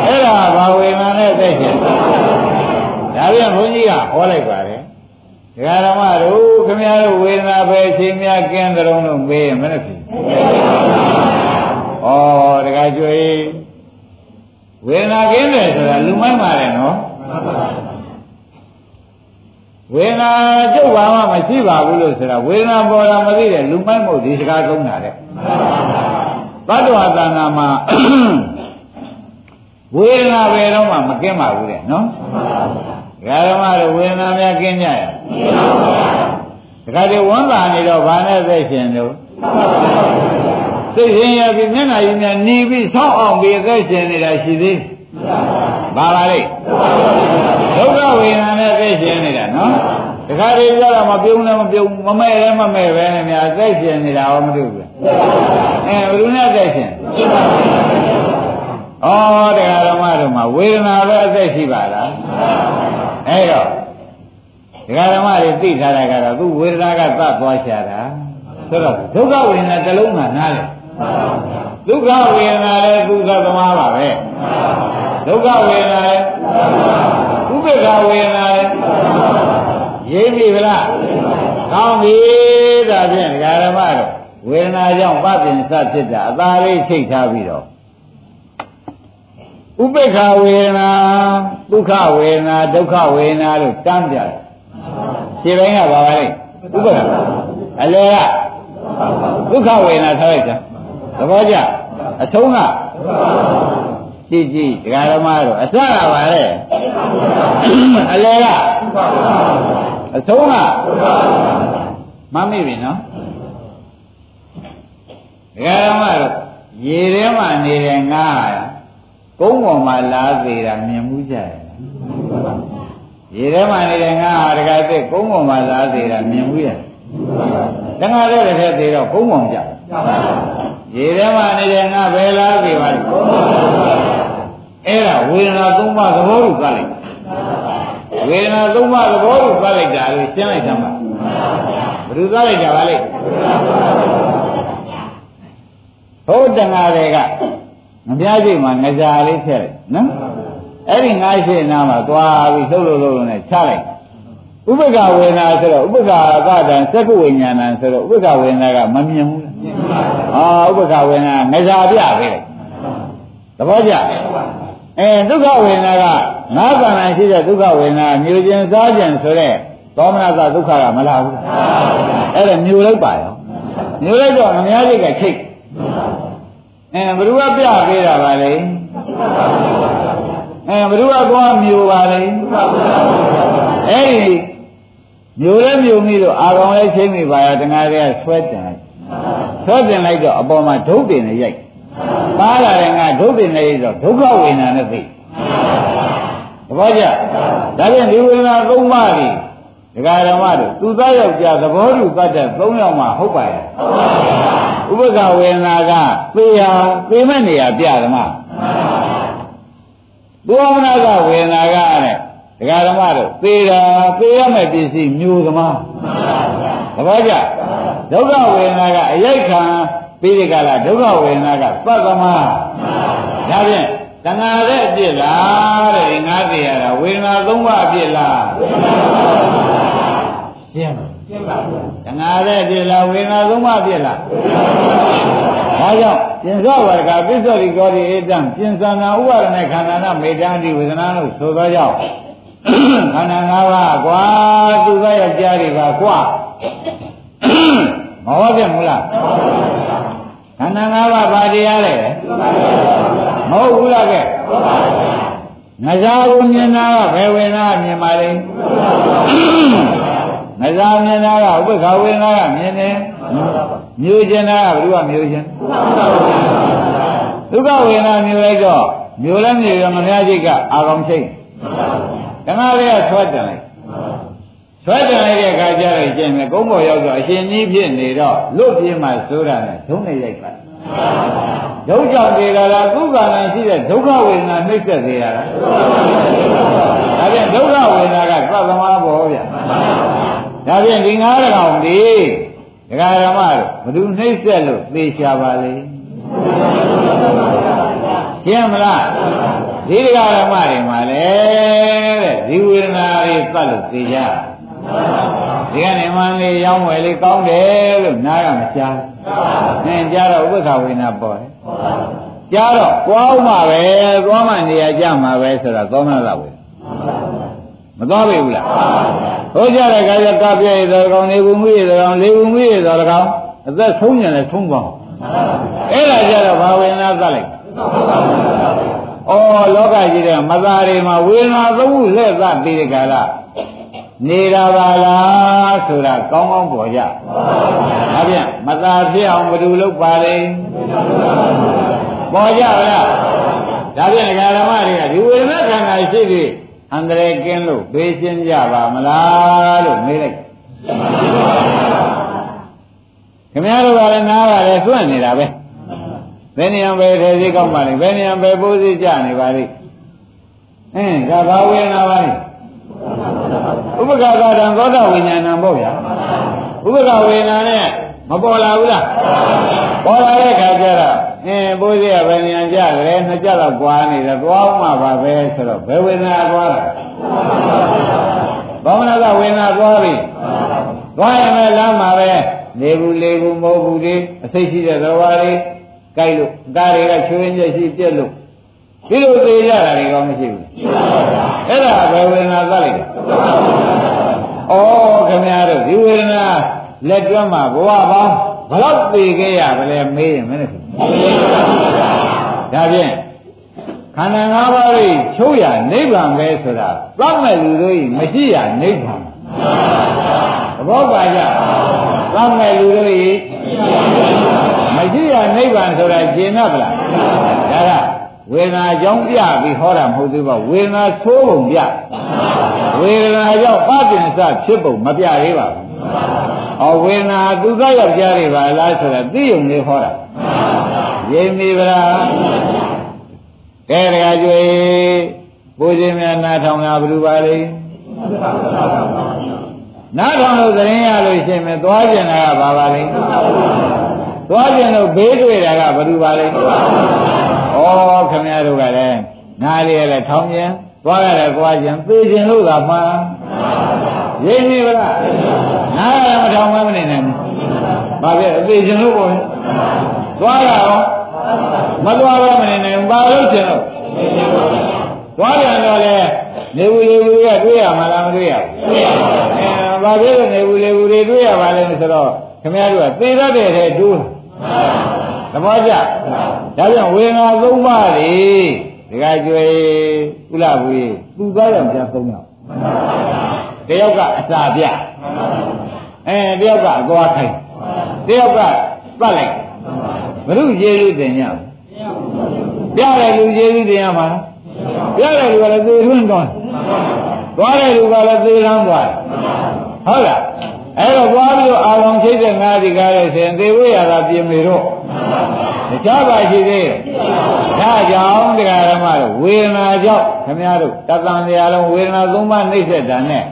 အဲ့ဒါဘာဝေဒနာနဲ့သိရှင် ဒါပြန်ဘုန်းကြီးကဟောလိုက်ပါတယ်ဒကာဓမ္မတို့ခင်ဗျားတို့ဝေဒနာပဲအချိန်များကင်းတဲ့လုံးလို့မေးရင်မနဲ့ဖြစ်ဩဒကာကျွေးဝေဒနာကင်းတယ်ဆိုတာလူမိုက်ပါတယ်နော်ဝေဒနာကျုပ်ဘာမှမရှိပါဘူးလို့ဆိုတာဝေဒနာပေါ်တာမသိတဲ့လူမိုက်မို့ဒီစကားသုံးတာတဲ့သတ္တဝါသဏ္ဍာန်မှာဝေဒနာပဲတော့မှမကင်းပါဘူးတဲ့နော် ဓမ္မတို့ဝေဒနာများကင်းကြရတခါတည်းဝမ်းသာနေတော့ဘာနဲ့သိရှင်တို့သိရှင်ရပြီမျက်နှာကြီးများหนีပြီးဆောင်းအောင်ပြီးသိရှင်နေတာရှိသေးဘာပါလိမ့်ဒုက္ခဝေဒနာနဲ့သိရှင်နေတာနော်တခါတည်းပြောတော့မပြုံးလည်းမပြုံးမမဲ့လည်းမမဲ့ပဲနဲ့များသိရှင်နေတာဟောမတွေ့ဘူးအဲဘယ်လိုနဲ့သိရှင်ဩတရားဓမ္မတို့မှာဝေဒနာပဲအသက်ရှိပါလား အဲ့တော့ဒကာဓမ္မတွေသိထားတာကတော့သူဝေဒနာကသတ်သွားချတာဆိုတော့ဒုက္ခဝေဒနာတစ်လုံးကနားလေဒုက္ခဝေဒနာလည်းသူသသမားပါပဲဒုက္ခဝေဒနာလည်းဥပ္ပခဝေဒနာလည်းရိပ်ပြီဗလားကောင်းပြီဒါဖြင့်ဒကာဓမ္မတို့ဝေဒနာကြောင့်ပပင်စဖြစ်တာအသာလေးချိတ်ထားပြီးတော့ ဥပေက္ခဝေဒနာဒုက္ခဝေဒနာဒုက္ခဝေဒနာလို့တန်းပြတယ်ခြေပိုင်းကဘာပါလဲဥပေက္ခအလေကဒုက္ခဝေဒနာထားလိုက်တာသဘောကျအဆုံးကကြည့်ကြည့်ဒကာဓမ္မတို့အစကပါလေအလေကအဆုံးကမမိပြီနော်ဒကာဓမ္မတို့ရေထဲမှာနေတဲ့ငါး ကုန်းပေါ်မှာလားသေးတာမြင်မှုကြရဲ့ရေထဲမှာနေတဲ့ငါဟာတခါတည်းကုန်းပေါ်မှာလားသေးတာမြင်မှုရဲ့တခါတည်းတစ်ထည့်သေးတော့ကုန်းပေါ်ကြရေထဲမှာနေတဲ့ငါဘယ်လားသေးပါလဲအဲ့ဒါဝေဒနာသုံးပါးသဘောကိုသတ်လိုက်ဝေဒနာသုံးပါးသဘောကိုသတ်လိုက်တာလို့ရှင်းလိုက်တာပါဘယ်သူသတ်လိုက်တာပါလဲဟုတ်တန်ဃာတွေက မပြားရှိမှငကြလေးထည့်လိုက်နော်အဲ့ဒီငါးရှိနာမှာသွားပြီးလှုပ်လှုပ်လှုပ်နဲ့ချလိုက်ဥပ္ပကဝေဒနာဆိုတော့ဥပ္ပကကတံစက္ကုဝိညာဏံဆိုတော့ဥပ္ပကဝေဒနာကမမြင်ဘူးဟာဥပ္ပကဝေဒနာငကြပြပေးလိုက်သဘောကျအဲဒုက္ခဝေဒနာကငါးကံ၌ရှိတဲ့ဒုက္ခဝေဒနာမျိုးချင်းစားခြင်းဆိုတဲ့သောမနသဒုက္ခကမလာဘူးအဲ့ဒါမျိုးလိုက်ပါရောမျိုးလိုက်တော့အများကြီးကချိတ် အဲဘ누구ကပြပေးတာပါလဲအဲ အဲဘ누구ကသွားမျိုးပါလေအဲ့ဒီမျိုးလဲမျိုးမိလို့အာကောင်လဲချိန်မိပါရတငါတွေကဆွဲတင်လိုက်ဆွဲတင်လိုက်တော့အပေါ်မှာဒုတ်တင်နဲ့ရိုက်ပါလာတယ်ငါဒုတ်တင်နဲ့ရိုက်တော့ဒုက္ခဝေဒနာနဲ့သိသဘောကျဒါပြန်ဒီဝေဒနာသုံးပါးကြီးဒကာဓမ္မတို့သူသားယောက်ျားသဘောတူတတ်တဲ့၃ယောက်မှဟုတ်ပါရဲ့ ဥပက္ခဝေဒနာကသေဟာသေမဲ့နေရာပြဓမ္မသူဝမနာကဝေဒနာကတဲ့ဒကာဓမ္မတို့သေတာသေရမဲ့ပစ္စည်းမျိုးသမားသဘောကျဒုက္ခဝေဒနာကအယိုက်ခံပြီးဒီကလာဒုက္ခဝေဒနာကသတ္တမဒါဖြင့်တဏှာရဲ့အပြစ်လားတဲ့ငါသိရတာဝေဒနာသုံးပါးအပြစ်လားရှင်းပါ ရှင်းပါတဏှာရဲ့အပြစ်လားဝေဒနာသုံးပါးအပြစ်လားဒါကြောင့်ပြင်စောဝရကပစ္စောရိကောဒီဧတံပြင်စံနာဥပါဒနဲ့ခန္ဓာနာမေတ္တာတိဝေဒနာလို့ဆိုသောကြောင့်ခန္ဓာ၅ပါးကွာသူသောယောက်ျားတွေပါကွာမဟုတ်ပြန်ဘူးလားခန္ဓာ၅ပါးဘာတရားလဲမဟုတ်ဘူးလားကဲငစားကိုမြင်တာကဘယ်ဝေဒနာမြင်ပါလိမ့် ငစားမြင်တာကဥပ္ပခဝေဒနာကမြင်တယ်မျိုးကျင်တာကဘယ်သူကမျိုးကျင်ဒုက္ခဝေဒနာမျိုးလိုက်တော့မျိုးလည်းမျိုးရမများစိတ်ကအာကောင်စိတ်ဓမ္မလေးကဆွဲတယ်လိုက်ဆွဲတယ်လိုက်တဲ့အခါကျတော့ကျင်မယ်ကုန်းပေါ်ရောက်တော့အရှင်ကြီးဖြစ်နေတော့လွတ်ပြေးမှဆိုတာနဲ့ဒုံးနေရိုက်ပါဒုက္ခကြေတာလားကုက္ကလရှိတဲ့ဒုက္ခဝေဒနာနှိမ့်ဆက်စေရတာဒါပြန်ဒုက္ခဝေဒနာကသဗ္ဗမဘောဗျ ဒါပြန်ဒီငါးကောင်ဒီဒကာရမတို့ဘသူနှိမ့်ဆက်လို့သေချာပါလေကျင်းမလားဒီဒကာရမတွေမှာလေတဲ့ဒီဝေဒနာတွေသတ်လို့သေချာဒီကနေမှလေးရောင်းဝယ်လေးကောင်းတယ်လို့နားကမကြားဘူး။နင်ကြားတော့ဥပ္ပခဝေဒနာပေါ်တယ်။ကြားတော့သွားမှပဲသွားမှနေရာကြမှာပဲဆိုတော့သောမနာဝေ မသွားပြီဘူးလား။ဟိုကြတဲ့ခါကျကပြည့်သောကောင်နေဘူးမွေးသောကောင်လေးဘူးမွေးသောကောင်အသက်ဆုံးညံလဲဆုံးပေါင်း။အဲ့ဒါကြတော့ဘာဝေဒနာသတ်လိုက်။ဩလောကကြီးတဲ့မသားတွေမှာဝေဒနာသုံးခုလှည့်သပြီးတဲ့ကာလနေတာပါလားဆိုတာကောင်းကောင်းပေါ်ကြ။ဒါပြန်မသာဖြစ်အောင်ဘယ်လိုလုပ်ပါလဲ။ပေါ်ကြလား။ဒါပြန်ဒကာဓမ္မတွေကဒီဝေဒနာခန္ဓာရှိပြီး အန္တရာယ်ကင်းလို့ဘေးရှင်းကြပါမလားလို့မေးလိုက်။ခင်ဗျားတို့ကလည်းနားကလည်းသွန့်နေတာပဲ။ဘယ်နေရာပဲထဲစီကောက်ပါလိမ့်ဘယ်နေရာပဲပိုးစီကြနေပါလိမ့်။အင်းဒါဘာဝေဒနာပါလဲ။ဥပက္ခကတံသောတာဝိညာဏံပေါ့ဗျာဥပက္ခဝေဒနာနဲ့မပေါ်လာဘူးလား ပေါ်လာတဲ့ခါကျတော့အင်းဘိုးကြီးကဘယ်ဉာဏ်ကြတယ်နှစ်ကြတော့ကွာနေတယ်သွားမှပါပဲဆိုတော့ဘယ်ဝေဒနာသွားတာဘောမနာကဝေဒနာသွားပြီသွားရင်လည်းလမ်းမှာပဲနေဘူးလေဘူးမဟုတ်ဘူးဒီအစိတ်ရှိတဲ့သဘောလေးကြိုက်လို့ဒါတွေကချွေးညက်ရှိပြက်လို့ဒီလိုသေးကြတာတွေကောမရှိဘူးအဲ့ဒါဘယ်ဝေဒနာသလိုက်လဲဩခင်ဗျားတို့ဒီဝေဒနာလက်တွဲမှာဘဝပေါင်း ဘလောက်သိခဲ့ရဗလဲမေးရင်မင်းတို့ဒါဖြင့်ခန္ဓာ၅ပါးကိုချုပ်ရနိဗ္ဗာန်ပဲဆိုတာသတ်မဲ့လူတို့မရှိရနိဗ္ဗာန်သဘောပါကြသတ်မဲ့လူတို့မရှိရနိဗ္ဗာန်ဆိုတာကျင်납ဗလားဒါကဝေဒနာကြောင့်ပြပြီးဟောတာမဟုတ်သေးပါဝေဒနာသိုးပုံပြဝေဒနာကြောင့်ပပင်စဖြစ်ပုံမပြသေးပါဘူး။ အော်ဝေဒနာသူကယောက်ျားတွေပါလားဆိုတော့သိုံလေးဟောတာ။ရိပ်မိဗလား။ကဲတကကြွေဘုရားများနားထောင်တာဘယ်လိုပါလဲ။နားထောင်လို့သတင်းရလို့ရှိရင်သွားကျင်တာကဘာပါလဲ။သွားကျင်လို့ဘေးတွေ့တာကဘယ်လိုပါလဲ။ဩခင်ဗျားတို့ကလည်းနားလေးရလည်းထောင်ကျင်သွားရတယ်သွားကျင်သိကျင်လို့သာမှာ ရင်းနေဗလားနားရမထောင်မမနေနိုင်ဘူးဘာဖြစ်အသေးကျင်လို့ပေါ့သွားရအောင်မသွားဘဲမနေနိုင်ဘူးဘာလို့ကျင်လို့သွားပြန်တော့လေနေဘူးလေဘူးကတွေ့ရမှာလားမတွေ့ရဘူးအဲဘာဖြစ်လို့နေဘူးလေဘူးတွေတွေ့ရပါလဲဆိုတော့ခင်ဗျားတို့ကသေရတဲ့ထဲတူးသဘောကျဒါကြောင့်ဝေငါသုံးပါးလေဒကာကျွေကုလဘူးသူသွားရမပြသုံးယောက် တယောက်ကအစာပြအဲတယောက်ကအသွားခိုင်းတယောက်ကပတ်လိုက်ဘုရုကျေးဇူးတင်ညပြတယ်လူကျေးဇူးတင်ရမှာပြတယ်လူကလည်းသေထွန်းသွားသွားတယ်လူကလည်းသေလန်းသွားဟုတ်လားအဲ့တော့သွားပြီးတော့အာရုံချိတ်တဲ့ငါးဒီကားရဲ့ဆိုရင်သေဝိရတာပြင်မေတော့တခြားပါရှိသေးတယ်ဒါကြောင့်တရားဓမ္မတို့ဝေဒနာကြောင့်ခမည်းတော်တသံတရားလုံးဝေဒနာသုံးပါးနှိမ့်ဆက်တာနဲ့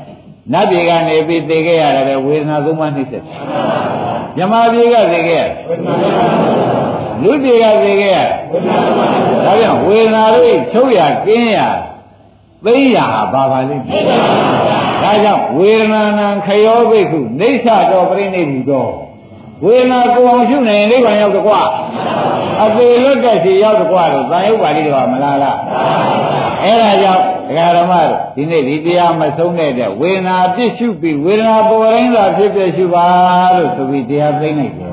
နတ်ပြည်ကနေပြီးသိခဲ့ရတယ်ပဲဝေဒနာသုံးပါးနှိမ့်ဆက်တယ်မြမပြည်ကသိခဲ့ရတယ်လူပြည်ကသိခဲ့ရတယ်ဒါကြောင့်ဝေဒနာတို့ချုပ်ရကင်းရသိရဟာဘာပါလိမ့်မယ်ဒါကြောင့်ဝေဒနာနံခယောဘိက္ခုနေသတော်ပြိဋိနိတော် ဝေဒနာကိုအောင်ရှုနေနိဗ္ဗာန်ရောက်တကွအသေးလွတ်တဲ့စီရောက်တကွတော့သံယုတ်ပါဠိတော်မလားလားအဲ့ဒါကြောင့်ဒကာဓမ္မတို့ဒီနေ့ဒီတရားမဆုံးတဲ့တဲ့ဝေဒနာပြစ်ရှုပြီးဝေဒနာပေါ်ရင်းသာဖြစ်ဖြစ်ရှုပါလို့ဆိုပြီးတရားသိမ့်လိုက်တယ်